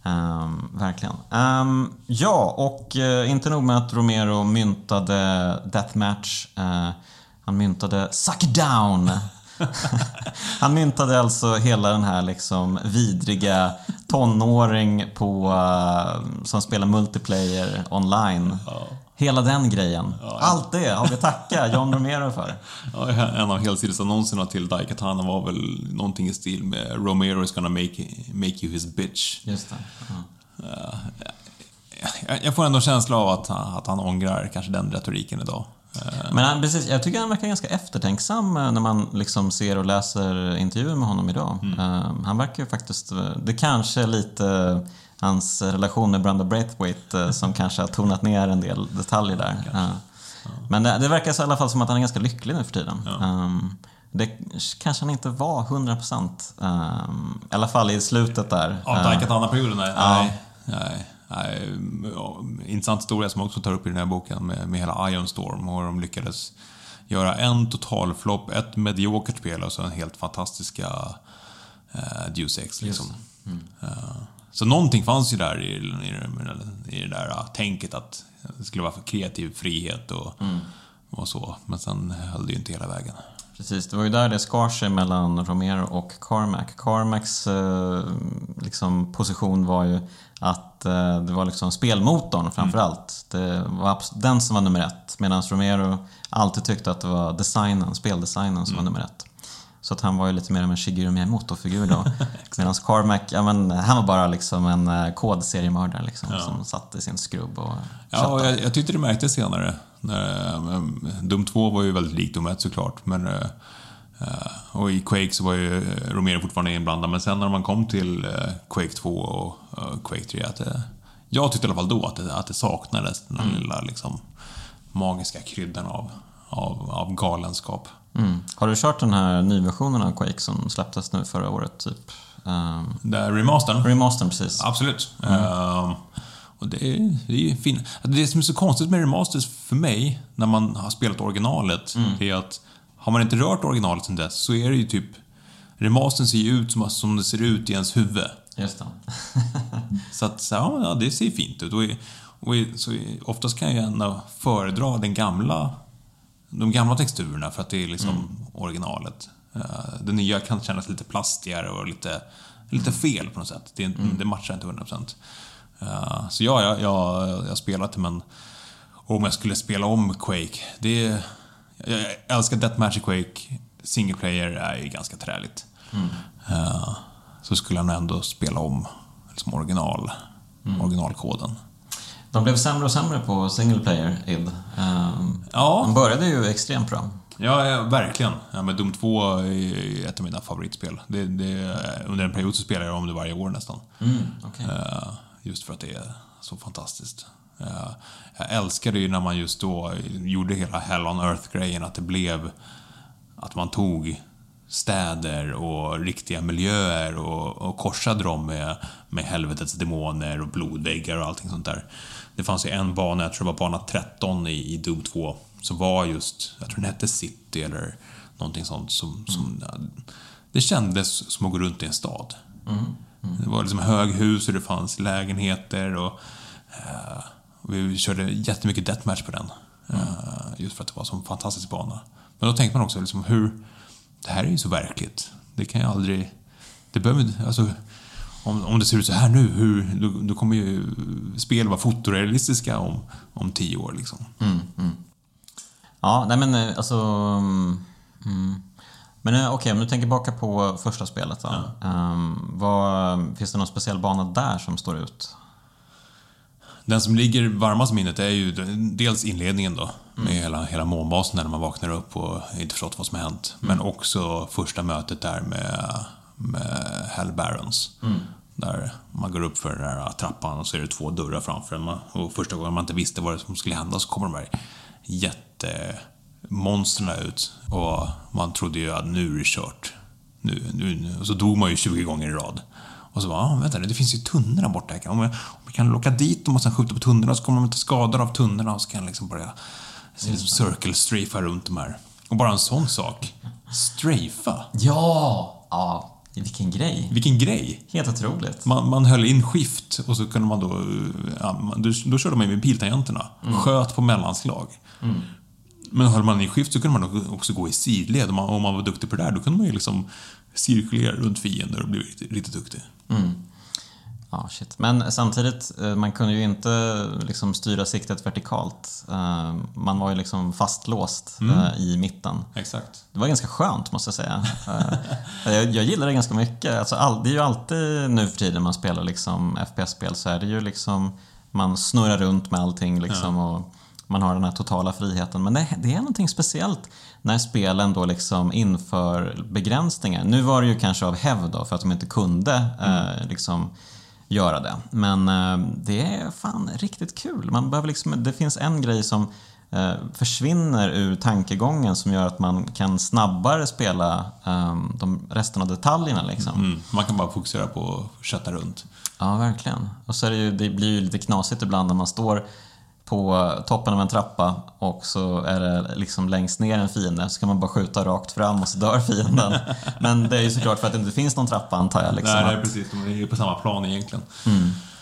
Ehm, verkligen. Ehm, ja, och eh, inte nog med att Romero myntade Deathmatch. eh, han myntade Suck it down. han myntade alltså hela den här liksom vidriga tonåring på, eh, som spelar multiplayer online. Hela den grejen. Allt det har vi tacka John Romero för. Ja, en av helsidesannonserna till Daikatana var väl någonting i stil med Romero is gonna make, make you his bitch. Just det. Ja. Jag, jag får ändå en känsla av att, att han ångrar kanske den retoriken idag. Eh, Men han, precis, jag tycker han verkar ganska eftertänksam eh, när man liksom ser och läser intervjuer med honom idag. Eh, Han verkar ju faktiskt... Det kanske är lite hans relation med Brenda Braithwaite som kanske har tonat ner en del detaljer där. Eh, Men det, det verkar så i alla fall som att han är ganska lycklig nu för tiden. Um, det kanske han inte var 100% um, I alla fall i slutet där. Av Eh, Daikatana-perioden? Nej. Ja. nej, nej. Ja, Intressant historia som jag också tar upp i den här boken med, med hela Ion Storm och hur de lyckades göra en totalflopp, ett mediokert spel och så en helt fantastiska uh, Deus Ex. Liksom. Eh, så någonting fanns ju där i, i, i det där uh, tänket att det skulle vara för kreativ frihet och, och så. Men sen höll det ju inte hela vägen. Precis, det var ju där det skar sig mellan Romero och Carmack. Carmacks eh, liksom, position var ju att eh, det var liksom spelmotorn framför allt. Det var den som var nummer ett. Medan Romero alltid tyckte att det var designen, speldesignen som var nummer ett. Så att han var ju lite mer av en Shigeru Miyamoto-figur då. Medan Carmack, ja, men, han var bara liksom en eh, kodseriemördare liksom, som satt i sin skrubb och Ja, och jag, jag tyckte det märktes senare. När, eh, Doom 2 var ju väldigt likt Doom 1 såklart, men och i Quake så var ju eh, Romero fortfarande inblandad, men sen när man kom till eh, Quake 2 och eh, Quake 3, att det, jag tyckte i alla fall då att det, att det saknades den lilla liksom, magiska kryddan av, av, av galenskap. Mm. Har du kört den här nyversionen av Quake som släpptes nu förra året? Typ? Um, Där remastern? remastern precis. Absolut. Ehm, och det är, det är ju fint. Det som är så konstigt med remasters för mig, när man har spelat originalet, det är att har man inte rört originalet sen dess så är det ju typ... Remastern ser ju ut som, som det ser ut i ens huvud. Just det. Så att, så, ja, det ser fint ut. Och, och så oftast kan jag ändå föredra den gamla, de gamla texturerna för att det är liksom originalet. Eh, Det nya kan kännas lite plastigare och lite, lite fel på något sätt. Det, det matchar inte 100%. Uh, så ja, jag, jag, jag har spelat det men om jag skulle spela om Quake, det jag älskar Deathmatch i Quake. Single player är ju ganska träligt. Eh, så skulle nog ändå spela om liksom original, originalkoden. De blev sämre och sämre på single player, id. Um, Ja. De började ju extremt bra. Ja, ja verkligen. Ja, men Doom 2 är ett av mina favoritspel. Det, det, under en period så spelade jag om det varje år nästan. Mm, okej. Eh, just för att det är så fantastiskt. Eh, jag älskade ju när man just då gjorde hela Hell on Earth-grejen, att det blev att man tog städer och riktiga miljöer och, och korsade dem med, med helvetets demoner och blodväggar och allting sånt där. Det fanns ju en bana, jag tror det var bana 13 i, i Doom 2, som var just, jag tror den hette City eller någonting sånt som, som det kändes som att gå runt i en stad. Det var liksom höghus och det fanns lägenheter och eh, vi körde jättemycket deathmatch på den. Eh, just för att det var en sån fantastisk bana. Men då tänkte man också liksom hur... Det här är ju så verkligt. Det kan ju aldrig... Det behöver alltså, om, om det ser ut så här nu, hur, då, då kommer ju spel vara fotorealistiska om, om tio år liksom. Ja, nej men eh, alltså... mm, Mm. Men eh, okej, om du tänker baka på första spelet då. Ehm, vad, finns det någon speciell bana där som står ut? Den som ligger varmast minnet är ju dels inledningen då, med hela, hela månbasen när man vaknar upp och inte förstått vad som har hänt. Men också första mötet där med, med Hell Barons. Där man går upp för den där trappan och så är det två dörrar framför en. Och första gången man inte visste vad som skulle hända så kommer de här jättemonstren ut. Och man trodde ju att nu är det kört. Nu, nu, nu. Och så dog man ju 20 gånger i rad. Och så bara, ah, vänta det finns ju tunnor där borta. Om jag kan locka dit dem och sen skjuta på tunnorna så kommer de inte skadade av tunnorna och så kan jag liksom börja liksom circle strafa runt de här. Och bara en sån sak. Strafa. Ja! Ja, vilken grej. Vilken grej! Helt otroligt. Man, man höll in skift och så kunde man då... Ja, då, då körde man ju med piltangenterna. Sköt på mellanslag. Men höll man in skift så kunde man också gå i sidled. Om man, om man var duktig på det där, då kunde man ju liksom cirkulera runt fiender och bli riktigt, riktigt duktig. Ja, shit. Men samtidigt, eh, man kunde ju inte liksom styra siktet vertikalt. Eh, Man var ju liksom fastlåst eh, i mitten. Exakt. Det var ganska skönt måste jag säga. Jag, jag gillar det ganska mycket. Alltså, all, det är ju alltid nu för tiden man spelar liksom FPS-spel så är det ju liksom man snurrar runt med allting liksom och man har den här totala friheten. Men det, det är någonting speciellt när spelen då liksom inför begränsningar. Nu var det ju kanske av hävd då för att de inte kunde eh, liksom göra det. Men eh, det är fan riktigt kul. Man behöver liksom, det finns en grej som eh, försvinner ur tankegången som gör att man kan snabbare spela eh, de resten av detaljerna. Liksom. Mm. Man kan bara fokusera på att kötta runt. Ja, verkligen. Och så är det, ju, det blir ju lite knasigt ibland när man står på toppen av en trappa och så är det liksom längst ner en fiende så kan man bara skjuta rakt fram och så dör fienden. Men det är ju såklart för att det inte finns någon trappa antar jag. Liksom, Nej, att- precis. De är ju på samma plan egentligen.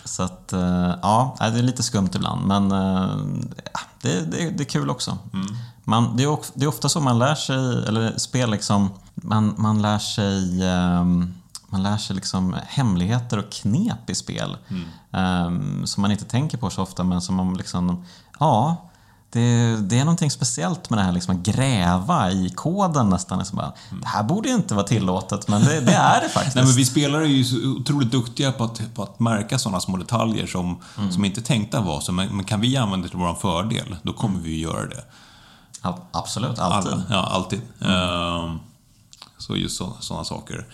Så att, eh, ja, det är lite skumt ibland men eh, ja, det, det, det är kul också. Man, det, är, det är ofta så man lär sig, eller spel liksom, man, man lär sig ehm, man lär sig liksom hemligheter och knep i spel ehm, som man inte tänker på så ofta men som man liksom, ja, det, det är någonting speciellt med det här liksom att gräva i koden nästan. Liksom bara, Det här borde ju inte vara tillåtet men det, det är det faktiskt. Nej, men vi spelare är ju så otroligt duktiga på att, på att märka sådana små detaljer som, Mm. som inte tänkta vara så. Men, men kan vi använda det till vår fördel, då kommer vi ju göra det. Ja, absolut, alltid. Alla, ja, alltid. Ehm, så just så, sådana saker.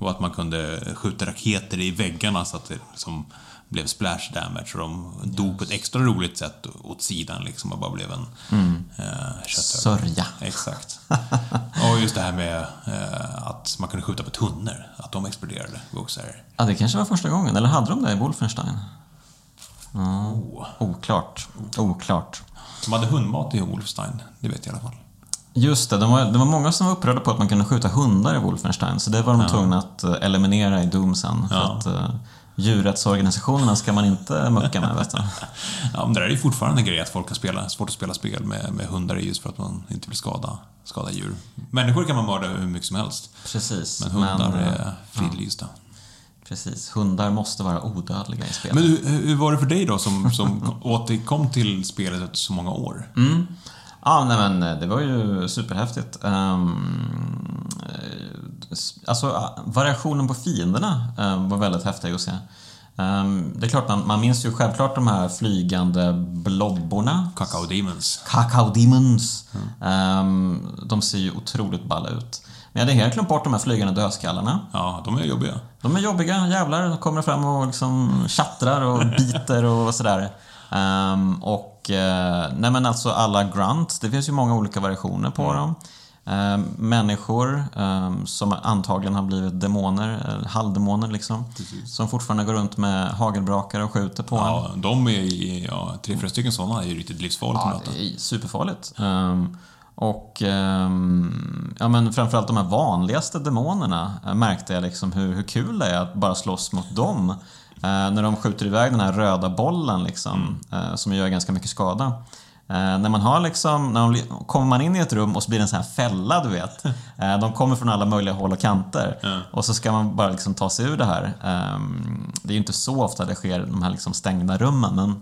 Och att man kunde skjuta raketer i väggarna så att det liksom blev splash damage och de dog på ett extra roligt sätt åt sidan liksom och bara blev en mm. kötthög. Sörja. Exakt. och just det här med eh, att man kunde skjuta på tunnor, att de exploderade. också här. Ja, det kanske var första gången. Eller hade de det i Wolfenstein? Oh. Oklart. Oklart. De hade hundmat i Wolfstein, det vet jag i alla fall. Just det, de var, det var många som var upprörda på att man kunde skjuta hundar i Wolfenstein, så det var de tvungna att eh, eliminera i Doom sen. För Ja. att uh, djurrättsorganisationerna ska man inte mucka med, vet. Ja, men det där är ju fortfarande en grej att folk har spela, svårt att spela spel med, med hundar just för att man inte vill skada, skada djur. Människor kan man mörda hur mycket som helst, Precis. men hundar eh, är fridlysta. Precis, hundar måste vara odödliga i spel. Men hur, hur var det för dig då som, som återkom till spelet efter så många år? Mm. Ja, nej men eh, det var ju superhäftigt. Um, alltså, variationen på fienderna eh, var väldigt häftig att se. Ehm, det är klart, man, man minns ju självklart de här flygande blobborna. Cacao Demons. Cacao Demons. Ehm, de ser ju otroligt balla ut. Men jag hade helt glömt bort de här flygande dödskallarna. Ja, de är jobbiga. De är jobbiga jävlar. De kommer fram och liksom tjattrar och biter och sådär. Ehm, och eh, nej men alltså alla grunts, det finns ju många olika variationer på dem. Ehm, människor ehm, som antagligen har blivit demoner, halvdemoner liksom. Som fortfarande går runt med hagelbrakare och skjuter på en. Ja, de är ja, tre, fyra stycken sådana är ju riktigt livsfarligt att Ja, möta. det är superfarligt. Ehm, och ja, men framförallt de här vanligaste demonerna eh, märkte jag liksom hur, hur kul det är att bara slåss mot dem. När de skjuter iväg den här röda bollen liksom, eh, som gör ganska mycket skada. Eh, när man har liksom, när de, kommer man in i ett rum och så blir det en sån här fälla, du vet. Eh, de kommer från alla möjliga håll och kanter. Och så ska man bara liksom ta sig ur det här. Ehm, det är ju inte så ofta det sker i de här liksom stängda rummen, men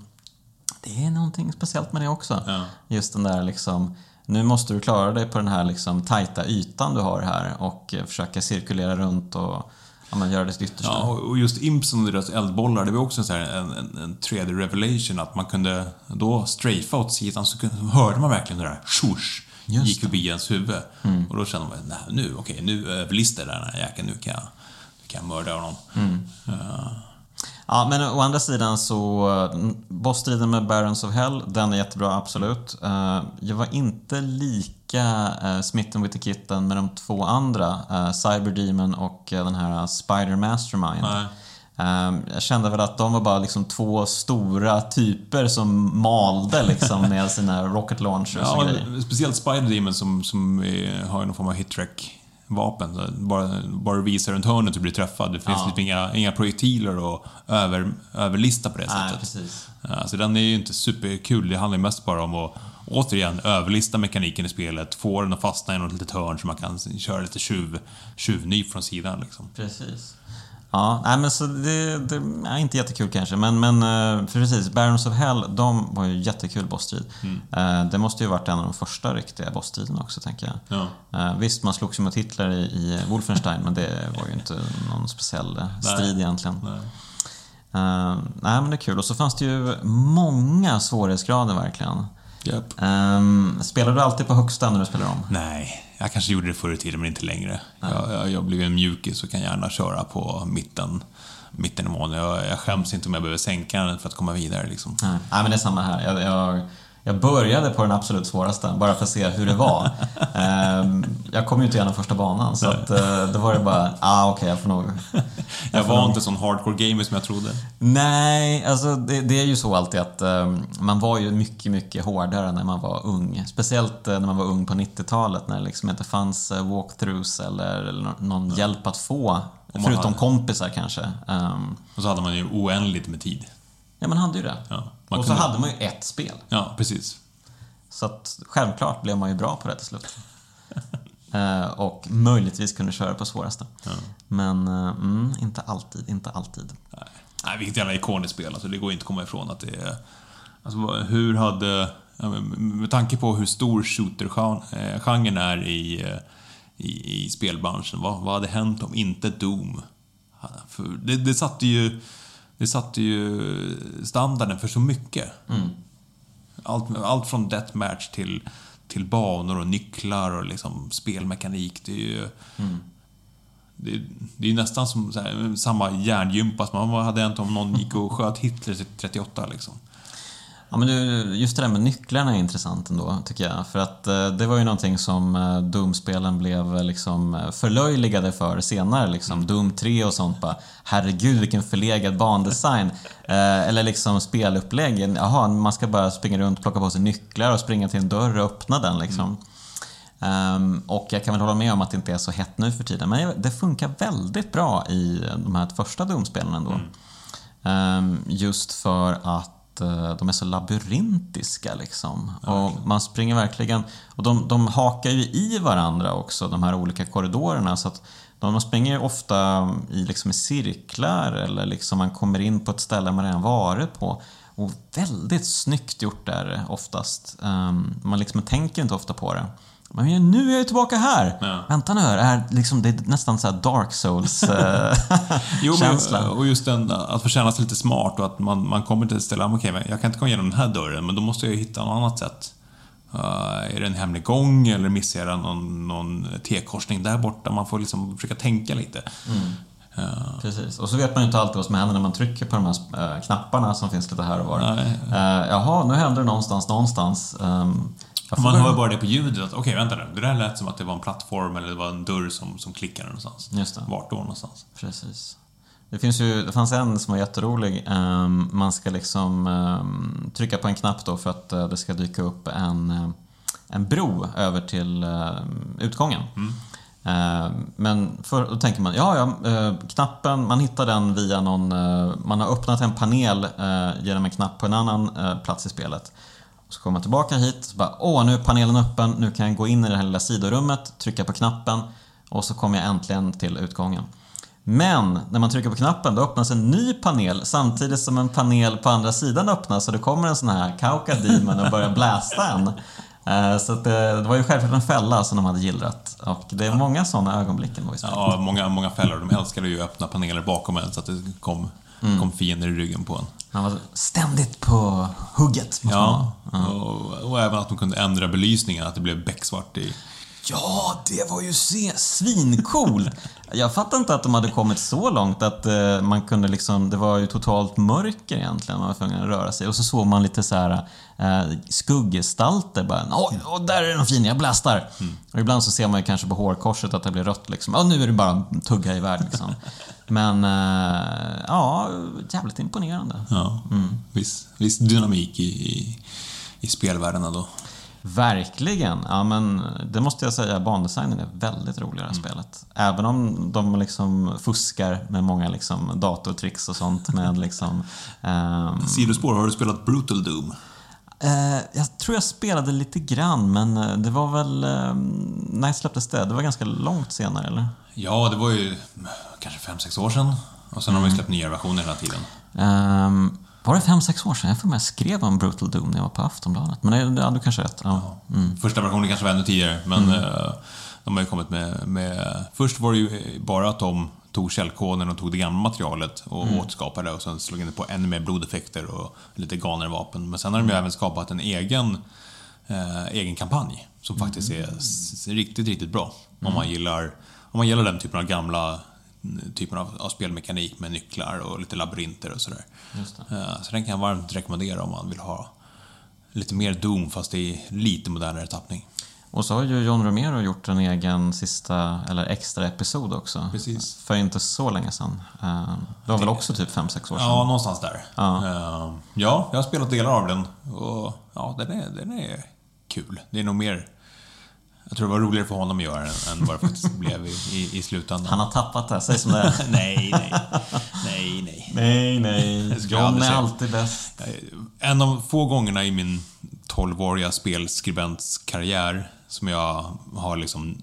det är någonting speciellt med det också. Ja. Just den där liksom, nu måste du klara dig på den här liksom tajta ytan du har här och eh, försöka cirkulera runt och ja, men göra ditt yttersta. Ja, och just Impson och deras eldbollar, det var också en, en, en, en 3D-revelation att man kunde då strafea åt sidan så kunde, hörde man verkligen det där tjosh gick förbi ens huvud. Och då kände man, nej nu, okej, nu överlistar den här jäkeln, nu kan jag, nu kan jag mörda honom. Ja. Ja, men å andra sidan så, eh, bossstriden med Barons of Hell, den är jättebra, absolut. Eh, Jag var inte lika uh, smitten with the kitten med de två andra, uh, Cyber Demon och eh, den här Spider Mastermind. Nej. Eh, Jag kände väl att de var bara liksom två stora typer som malde liksom med sina rocket launchers och Ja, grejer. speciellt Spider Demon som, som är, har någon form av hit-track vapen. Bara, bara du visar runt hörnet och blir träffad. Det finns Ja. liksom inga, inga projektiler att över, överlista på det Nej, sättet. precis. Ja, så den är ju inte superkul. Det handlar ju mest bara om att återigen överlista mekaniken i spelet, få den att fastna i något litet hörn så man kan köra lite tjuv, tjuvnyp från sidan. Liksom. Precis. Ja, nej men så det, det är inte jättekul kanske, men, men eh, för precis, Barons of Hell, de var ju jättekul bossstrid. Eh, Det måste ju varit en av de första riktiga bossstriderna också, tänker jag. Ja. Eh, Visst, man slogs ju mot Hitler i, i Wolfenstein, men det var ju inte någon speciell strid egentligen. Nej. Eh, nej, men det är kul. Och så fanns det ju många svårighetsgrader verkligen. Japp. Um, spelar du alltid på högsta när du spelar om? Nej, jag kanske gjorde det förr i tiden men inte längre. Jag, jag, jag blev en mjukis och kan gärna köra på mitten, mittenivån. Jag, jag skäms inte om jag behöver sänka den för att komma vidare. Liksom. Nej, men det är samma här. Jag, jag, jag började på den absolut svåraste, bara för att se hur det var. Ehm, jag kom ju inte igenom första banan, så att, eh, då var det bara, ah okej, jag får nog... Jag får var nog- inte sån hardcore gamer som jag trodde. Nej, alltså det, det är ju så alltid att ehm, man var ju mycket, mycket hårdare när man var ung. Speciellt eh, när man var ung på 90-talet när det liksom inte fanns eh, walkthroughs eller, eller nå- någon hjälp att få. Förutom hade- kompisar kanske. Ehm, Och så hade man ju oändligt med tid. ja, man hade ju det. Ja, man Och så kunde- hade man ju ett spel. Ja, precis. Så att självklart blev man ju bra på det till slut. Eh, och möjligtvis kunde köra på svåraste. Men eh, mm, inte alltid, inte alltid. Nej, Nej vilket jävla ikoniskt spel. Alltså, det går inte att komma ifrån att det är... Alltså, hur hade... ja, Med tanke på hur stor shooter-genren är i, eh, i, i spelbranschen, vad, vad hade hänt om inte Doom? För det, det satte ju... Det satte ju standarden för så mycket. Allt, allt från deathmatch till, till banor och nycklar och liksom spelmekanik. Det är ju... Det, det är nästan som här, samma hjärngympa som vad hade hänt om någon gick och sköt Hitler till 38 liksom. Ja, men du, just det där med nycklarna är intressant ändå, tycker jag. För att eh, det var ju någonting som eh, Doom-spelen blev eh, liksom förlöjligade för senare. Liksom. Doom 3 och sånt bara, herregud vilken förlegad bandesign. Eh, eller liksom spelupplägg, jaha, man ska bara springa runt, plocka på sig nycklar och springa till en dörr och öppna den liksom. Ehm, och jag kan väl hålla med om att det inte är så hett nu för tiden, men det funkar väldigt bra i de här första Doom-spelen ändå. Ehm, just för att eh, de är så labyrintiska liksom. och man springer verkligen... Och de, de hakar ju i varandra också, de här olika korridorerna. Så att de, de springer ju ofta i, liksom, i cirklar eller liksom man kommer in på ett ställe man redan varit på. Och väldigt snyggt gjort är det oftast. Ehm, man liksom tänker inte ofta på det. Men nu är jag tillbaka här! Ja. Vänta nu, är liksom, det är nästan så här Dark Souls-känsla. Jo, men, och just den att få känna sig lite smart och att man, man kommer till ett ställe, okej, men jag kan inte komma igenom den här dörren, men då måste jag hitta något annat sätt. Uh, är det en hemlig gång eller missar jag någon, någon T-korsning där borta? Man får liksom försöka tänka lite. Uh, Precis, och så vet man ju inte alltid vad som händer när man trycker på de här eh, knapparna som finns lite här och var. Nej. Eh, jaha, nu händer det någonstans, någonstans. Um, får man hör bara det på ljudet, att okej, vänta nu, det där lät som att det var en plattform eller det var en dörr som, som klickade någonstans. Just det. Vart då någonstans? Precis. Det, finns ju, det fanns en som var jätterolig. Ehm, man ska liksom ehm, trycka på en knapp då för att eh, det ska dyka upp en, eh, en bro över till ehm, utgången. Ehm, men för, då tänker man, ja, ja, eh, knappen, man hittar den via någon, eh, man har öppnat en panel eh, genom en knapp på en annan eh, plats i spelet. Så kommer man tillbaka hit, så bara, åh, nu är panelen öppen, nu kan jag gå in i det här lilla sidorummet, trycka på knappen och så kommer jag äntligen till utgången. Men när man trycker på knappen då öppnas en ny panel samtidigt som en panel på andra sidan öppnas och det kommer en sån här Kauka Demon och börjar blästa en. Eh, så att det, det var ju självklart en fälla som de hade gillrat. Och det är många sådana ögonblick. Ja, många, många fällor. De älskade ju att öppna paneler bakom en så att det kom, kom fiender i ryggen på en. Man var ständigt på hugget. Ja, och, och även att de kunde ändra belysningen, att det blev becksvart i... Ja, det var ju svincoolt! Jag fattar inte att de hade kommit så långt att eh, man kunde liksom, det var ju totalt mörker egentligen, man var tvungen att röra sig. Och så såg man lite så här eh, skugggestalter bara. Oj, oj, där är den fin, jag blästar! Och ibland så ser man ju kanske på hårkorset att det blir rött liksom. Ja, nu är det bara att tugga iväg liksom. Men, eh, ja, jävligt imponerande. Ja, viss, viss dynamik i, i, i spelvärlden ändå. Verkligen! Ja, men det måste jag säga, bandesignen är väldigt rolig i det här spelet. Även om de liksom fuskar med många liksom datortricks och sånt med liksom... ehm, Sidospår, har du spelat Brutal Doom? eh, jag tror jag spelade lite grann, men eh, det var väl... Eh, när släpptes det? Det var ganska långt senare, eller? Ja, det var ju kanske fem sex år sedan. Och sen har de ju släppt nya versioner hela tiden. Ehm, var det fem, sex år sedan? Jag får med jag skrev om Brutal Doom när jag var på Aftonbladet. Men det, ja, du kanske rätt. Ja. Mm. Första versionen kanske var ännu tidigare, men eh, de har ju kommit med, med... Först var det ju bara att de tog källkoden och tog det gamla materialet och återskapade och sen slog in det på ännu mer blodeffekter och lite galnare vapen. Men sen har de ju även skapat en egen, eh, egen kampanj som faktiskt är riktigt, riktigt bra. Om, man gillar, om man gillar den typen av gamla typen av, av spelmekanik med nycklar och lite labyrinter och sådär. Eh, Så den kan jag varmt rekommendera om man vill ha lite mer Doom fast i lite modernare tappning. Och så har ju John Romero gjort en egen sista, eller extra episod också. Precis. För inte så länge sedan. Eh, Det var väl också typ 5-6 år sedan. Ja, någonstans där. Ja. Eh, ja, jag har spelat delar av den och ja, den är, den är kul. Det är nog mer... Jag tror det var roligare för honom att göra den än vad det faktiskt blev i, i, i slutändan. Han har tappat det, säg som det är. nej, nej. Nej, nej. nej, nej. Det John är alltid bäst. En av få gångerna i min 12-åriga spelskribentskarriär som jag har liksom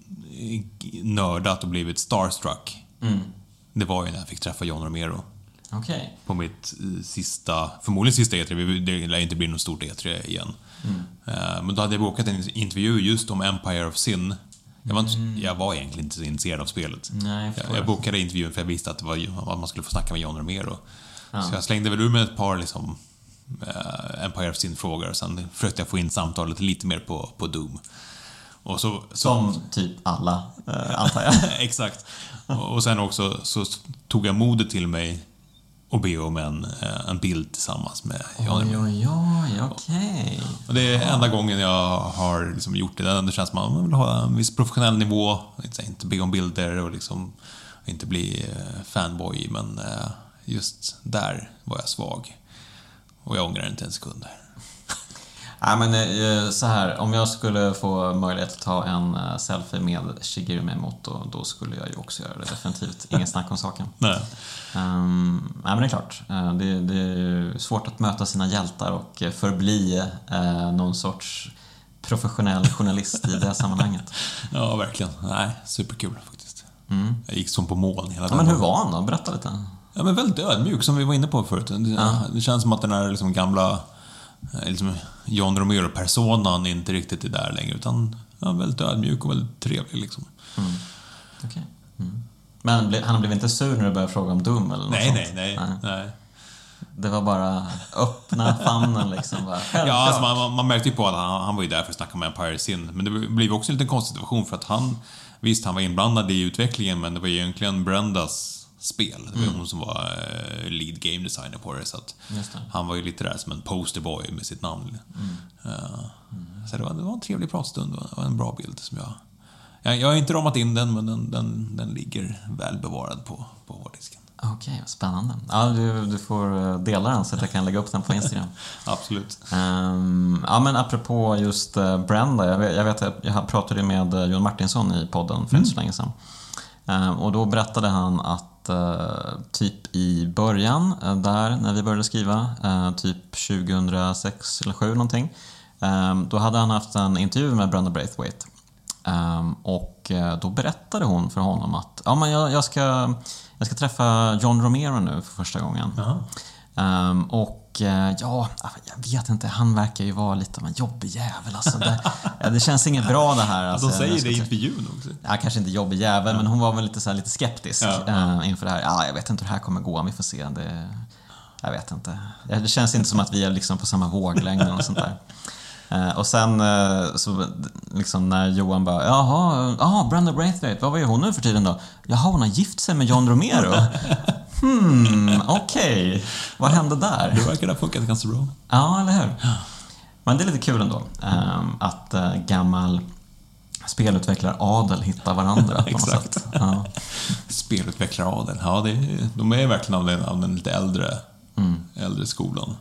nördat och blivit starstruck. Det var ju när jag fick träffa John Romero. Okej. På mitt sista, förmodligen sista E3, det lär inte bli något stort E3 igen. Eh, Men då hade jag bokat en intervju just om Empire of Sin. Jag var, inte, jag var egentligen inte så intresserad av spelet. Nej, jag jag, jag bokade intervjun för jag visste att, det var, att man skulle få snacka med John Romero. Så jag slängde väl ur med ett par liksom, eh, Empire of Sin-frågor och sen försökte jag få in samtalet lite mer på, på Doom. Och så, så, Som typ alla, eh, antar jag. Exakt. Och och sen också så tog jag modet till mig och be om en, eh, en bild tillsammans med John Oj, oj, oj, okej. Och det är enda gången jag har liksom gjort det. Det känns som att man vill ha en viss professionell nivå. Inte, be om bilder och liksom inte bli eh, fanboy, men eh, just där var jag svag. Och jag ångrar inte en sekund. Nej, men så här, om jag skulle få möjlighet att ta en selfie med Shigeru Miyamoto, då skulle jag ju också göra det definitivt. Inget snack om saken. Nej. Um, nej, men det är klart. Eh, det, det är svårt att möta sina hjältar och förbli eh, någon sorts professionell journalist i det här sammanhanget. Ja, verkligen. Nej, superkul faktiskt. Jag gick som på moln hela Ja, men hur var han då? Berätta lite. Ja, men väldigt ödmjuk, som vi var inne på förut. Det, det känns som att den här liksom gamla eh, liksom John Romero-personan inte riktigt är där längre, utan ja, väldigt ödmjuk och väldigt trevlig. Liksom. Okej. Mm. Men han blev inte sur när du började fråga om Doom eller något Nej, sånt? nej, nej, nej. Det var bara öppna famnen liksom. Bara. Ja, alltså man, man- märkte ju på att han, han var ju där för att snacka med Empire Sin. Men det blev också en liten konstig situation för att han, visst han var inblandad i utvecklingen men det var egentligen Brendas spel. Det var ju hon som var eh, lead game designer på det. Så att det. han var ju lite där som en posterboy med sitt namn. Eh, Så det var, det var en trevlig pratstund och en bra bild som jag... Jag, jag har inte ramat in den, men den, den, den ligger väl bevarad på, på hårddisken. Okej, vad spännande. Ja, du, du får eh, dela den så att jag kan lägga upp den på Instagram. Absolut. Ehm, ja, men apropå just uh, Brenda. Jag vet, jag vet jag pratade med uh, Jon Martinsson i podden för inte så länge sedan. Ehm, och då berättade han att eh, typ i början, eh, där när vi började skriva, eh, typ 2006 eller 2007 någonting. ehm, då hade han haft en intervju med Brenda Braithwaite. Ehm, och eh, då berättade hon för honom att ja, men jag, jag, ska, jag ska träffa John Romero nu för första gången. Ehm, och eh, ja, jag vet inte, han verkar ju vara lite av en jobbig jävel. Alltså, det, ja, det känns inget bra det här. Alltså, De säger det i intervjun också. Ja, kanske inte jobbig jävel, men hon var väl lite, så här, lite skeptisk Ja, eh, inför det här. Ja, jag vet inte hur det här kommer gå, vi får se. Det, jag vet inte. Ja, Det känns inte som att vi är liksom på samma våglängd något sånt där. Eh, och sen eh, så liksom när Johan bara “Jaha, jaha Brenda Braithwaite, vad gör hon nu för tiden då?” “Jaha, hon har gift sig med John Romero?” “Hmm, okej. Vad hände där?” Det verkar ha funkat ganska bra. Ja, eller hur? Men det är lite kul ändå ehm, att uh, gammal spelutvecklar-adel hittar varandra på något sätt. Ja. Spelutvecklaradel, ja, det, de är verkligen av den, av den lite äldre, äldre skolan.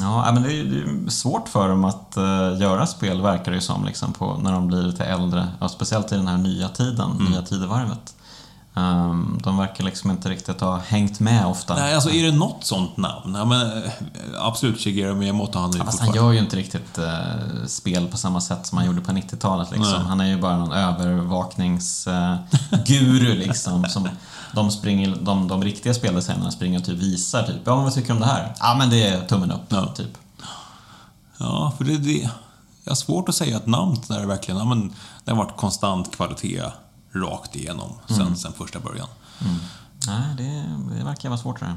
Ja, men det är är svårt för dem att eh, göra spel, verkar det ju som, liksom, på, när de blir lite äldre. Ja, speciellt i den här nya tiden, nya tidevarvet. Ehm, de verkar liksom inte riktigt ha hängt med ofta. Nej, alltså är det något sånt namn? Ja, men, eh, absolut, Shigeru Miyamoto, han är ju Fast han gör ju inte riktigt eh, spel på samma sätt som han gjorde på 90-talet. Liksom. Han är ju bara någon övervakningsguru liksom. Som de, springer, de, de riktiga speldesignarna springer och typ visar typ, ja men vad tycker du om det här? Ja men det är tummen upp, Ja. typ. Ja, för det, det... Jag har svårt att säga ett namn där det verkligen... Ja, men, det har varit konstant kvalitet rakt igenom sen, sen första början. Nej, det, det verkar vara svårt det här.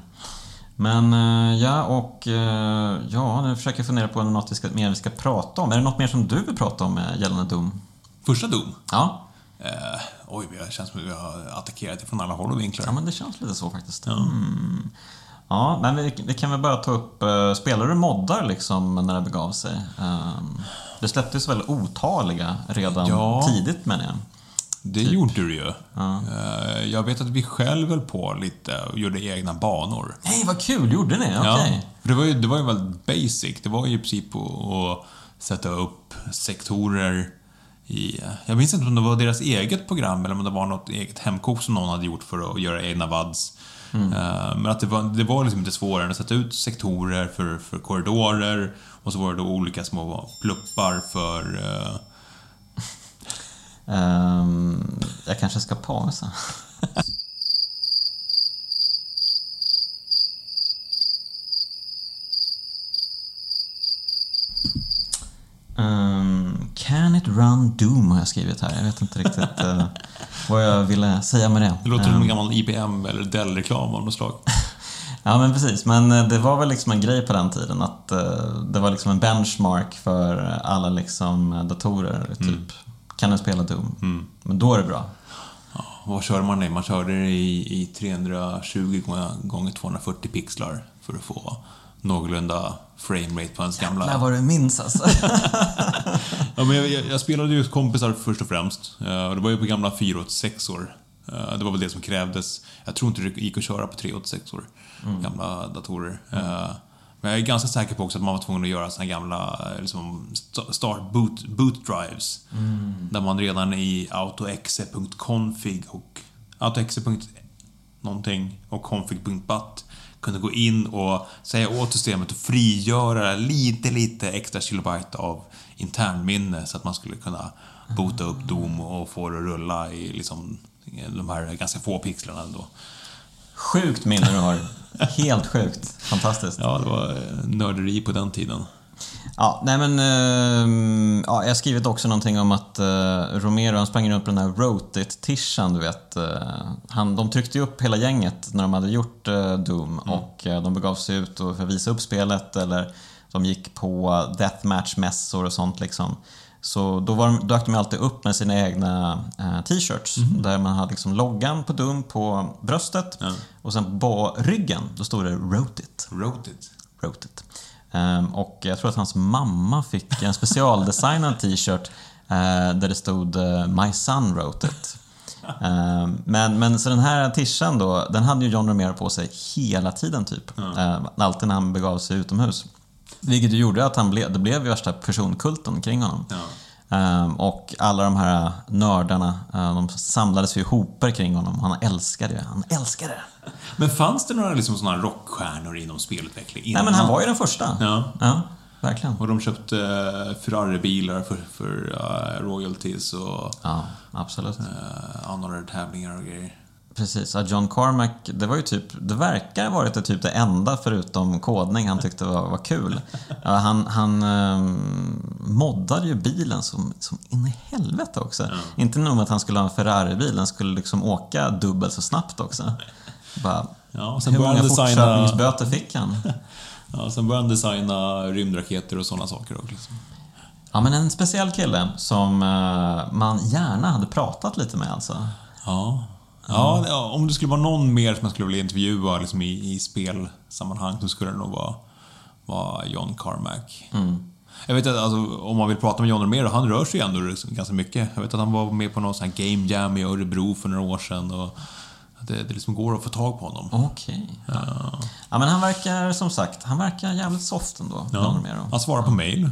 Men eh, ja, och eh, ja, nu försöker jag fundera på något vi ska, mer vi ska prata om. Är det något mer som du vill prata om eh, gällande Doom? Första Doom. Ja, Eh, oj, det känns som att vi har attackerat det från alla håll och vinklar. Ja, men det känns lite så faktiskt. Mm. Ja, men vi, vi kan väl bara ta upp, uh, spelar du moddar liksom när det begav sig? Um, det släpptes väl otaliga redan Ja. tidigt menar jag. Det gjorde du ju. Eh, jag vet att vi själv höll på lite och gjorde egna banor. Nej, vad kul! Gjorde ni? Okej. Ja, för det var, ju, det var ju väldigt basic. Det var ju i princip att, att sätta upp sektorer i... Jag minns inte om det var deras eget program eller om det var något eget hemkok som någon hade gjort för att göra egna VADs. Eh, Men att det var, det var liksom inte svårare än att sätta ut sektorer för, för korridorer och så var det då olika små pluppar för... eh, Ehm, jag kanske ska pausa. Ehm, it run Doom har jag skrivit här. Jag vet inte riktigt eh, vad jag ville säga med det. Det låter som Ehm, en gammal IBM eller Dell-reklam av något slag. Ja men precis, men eh, det var väl liksom en grej på den tiden att eh, det var liksom en benchmark för alla liksom eh, datorer. Typ, kan du spela Doom? Men då är det bra. Ja, vad körde man i? Man körde det i, i 320 gånger 240 pixlar för att få någorlunda framerate på ens gamla... När vad du minns alltså. Ja, men jag, jag, jag spelade ju kompisar först och främst. Eh, det var ju på gamla 486 or Det var väl det som krävdes. Jag tror inte det gick att köra på 386 or gamla datorer. Eh, Men jag är ganska säker på också att man var tvungen att göra såna gamla eh, liksom, sta- start boot, boot drives. Där man redan i autoexe.config och autoexe. någonting och config.bat kunde gå in och säga åt systemet att frigöra lite, lite extra kilobyte av internminne så att man skulle kunna boota upp Doom och få det att rulla i liksom de här ganska få pixlarna ändå. Sjukt minne du har. Helt sjukt. Fantastiskt. Ja, det var nörderi på den tiden. Ja, nej men... ehm, ja, jag har skrivit också någonting om att uh, Romero, han sprang runt på den här Rotit-tishan, du vet. han, de tryckte ju upp hela gänget när de hade gjort eh, Doom och eh, de begav sig ut och för att visa upp spelet eller de gick på deathmatch-mässor och sånt liksom. Så då var de, dök de alltid upp med sina egna t-shirts där man hade liksom loggan på Doom på bröstet och sen på ryggen, då stod det Rotit. Wrote it. Wrote it. Ehm, och jag tror att hans mamma fick en specialdesignad t-shirt eh, där det stod eh, “My son wrote it”. Ehm, men, men så den här tishan då, den hade ju John Romero på sig hela tiden typ. Ehm, alltid när han begav sig utomhus. Vilket ju gjorde att han blev, det blev värsta personkulten kring honom. Ja. Ehm, och alla de här nördarna, eh, de samlades ju i hoper kring honom. Han älskade det. Han älskade det. Men fanns det några liksom såna rockstjärnor inom spelutveckling Nej innan? men han var ju den första. Ja. Ja, verkligen. Och de köpte eh, Ferrari-bilar för, för eh, royalties och Ja, absolut. uh, anordnade tävlingar och grejer. Precis, John Carmack, det var ju typ, det verkar ha varit det, typ det enda förutom kodning han tyckte var, var kul. Han han ehm, moddade ju bilen som, som in i helvete också. Inte nog med att han skulle ha en Ferrari-bil, den skulle liksom åka dubbelt så snabbt också. Bara, Ja, hur många han designa- fortköpningsböter fick han? Ja, sen började han designa rymdraketer och sådana saker också. Liksom. Ja, men en speciell kille som eh, man gärna hade pratat lite med alltså. Ja. Ja, ja, om det skulle vara någon mer som jag skulle vilja intervjua liksom i, i spelsammanhang så skulle det nog vara, vara John Carmack. Jag vet att alltså, om man vill prata med John Romero, han rör sig ändå ganska mycket. Jag vet att han var med på någon sån här Game Jam i Örebro för några år sedan. Och det, det liksom går att få tag på honom. Okej. Ja. ja, men han verkar som sagt, han verkar jävligt soft ändå, John Ja. Romero. Han svarar på mail.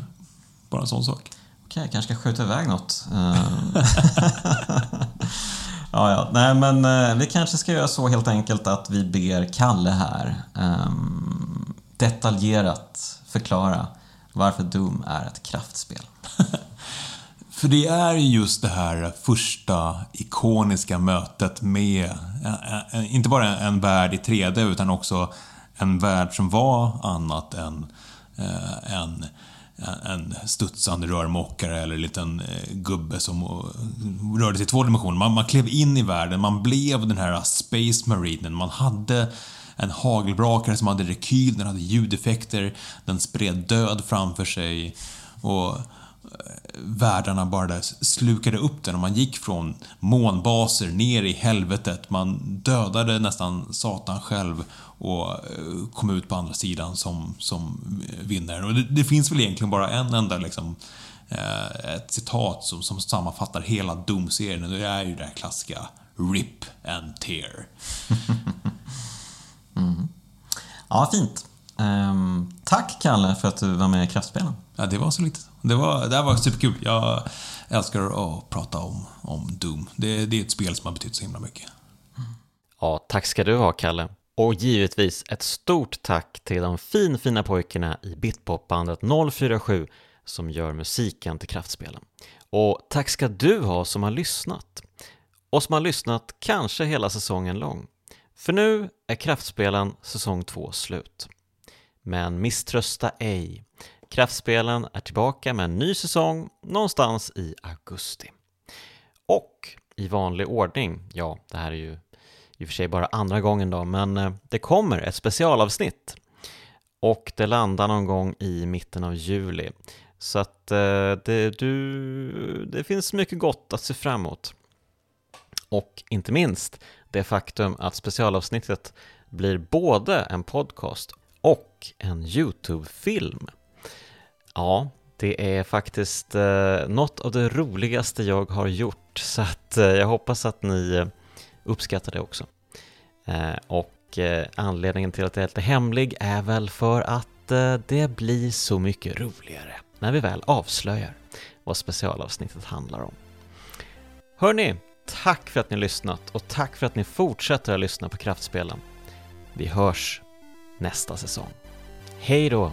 Bara en sån sak. Okej, jag kanske ska skjuta iväg något. Ja, ja. Nej, men eh, vi kanske ska göra så helt enkelt att vi ber Kalle här ehm, detaljerat förklara varför Doom är ett kraftspel. För det är ju just det här första ikoniska mötet med, eh, eh inte bara en värld i 3D utan också en värld som var annat än eh, en, en studsande rörmokare eller en liten eh, gubbe som eh, rörde sig i två dimensioner. Man, man klev in i världen, man blev den här Space Marinen, man hade en hagelbrakare som hade rekyl, den hade ljudeffekter, den spred död framför sig. Och världarna bara där slukade upp den och man gick från månbaser ner i helvetet. Man dödade nästan Satan själv och eh, kom ut på andra sidan som, som eh, vinnare. Och det, det finns väl egentligen bara en enda liksom, eh, ett citat som, som sammanfattar hela Doom-serien och det är ju det här klassiska RIP and tear. Mm. Ja, fint. Ehm, tack Kalle för att du var med i Kraftspelen. Ja, det var så lite. Det, var, det här var superkul. Jag älskar att prata om, om Doom. Det, det är ett spel som har betytt så himla mycket. Ja, tack ska du ha, Kalle. Och givetvis ett stort tack till de finfina pojkarna i Bitpopbandet 047 som gör musiken till kraftspelen. Och tack ska du ha som har lyssnat. Och som har lyssnat kanske hela säsongen lång. För nu är Kraftspelen säsong 2 slut. Men misströsta ej. Kraftspelen är tillbaka med en ny säsong någonstans i augusti. Och i vanlig ordning, ja, det här är ju i och för sig bara andra gången då, men eh, det kommer ett specialavsnitt. Och det landar någon gång i mitten av juli. Så att eh, det, du, det finns mycket gott att se fram emot. Och inte minst det faktum att specialavsnittet blir både en podcast och en YouTube-film. Ja, det är faktiskt eh, något av det roligaste jag har gjort, så att eh, jag hoppas att ni eh, uppskattar det också. Eh, och eh, anledningen till att det är lite hemlig är väl för att eh, det blir så mycket roligare när vi väl avslöjar vad specialavsnittet handlar om. Hörni, tack för att ni har lyssnat och tack för att ni fortsätter att lyssna på Kraftspelen. Vi hörs nästa säsong. Hej då!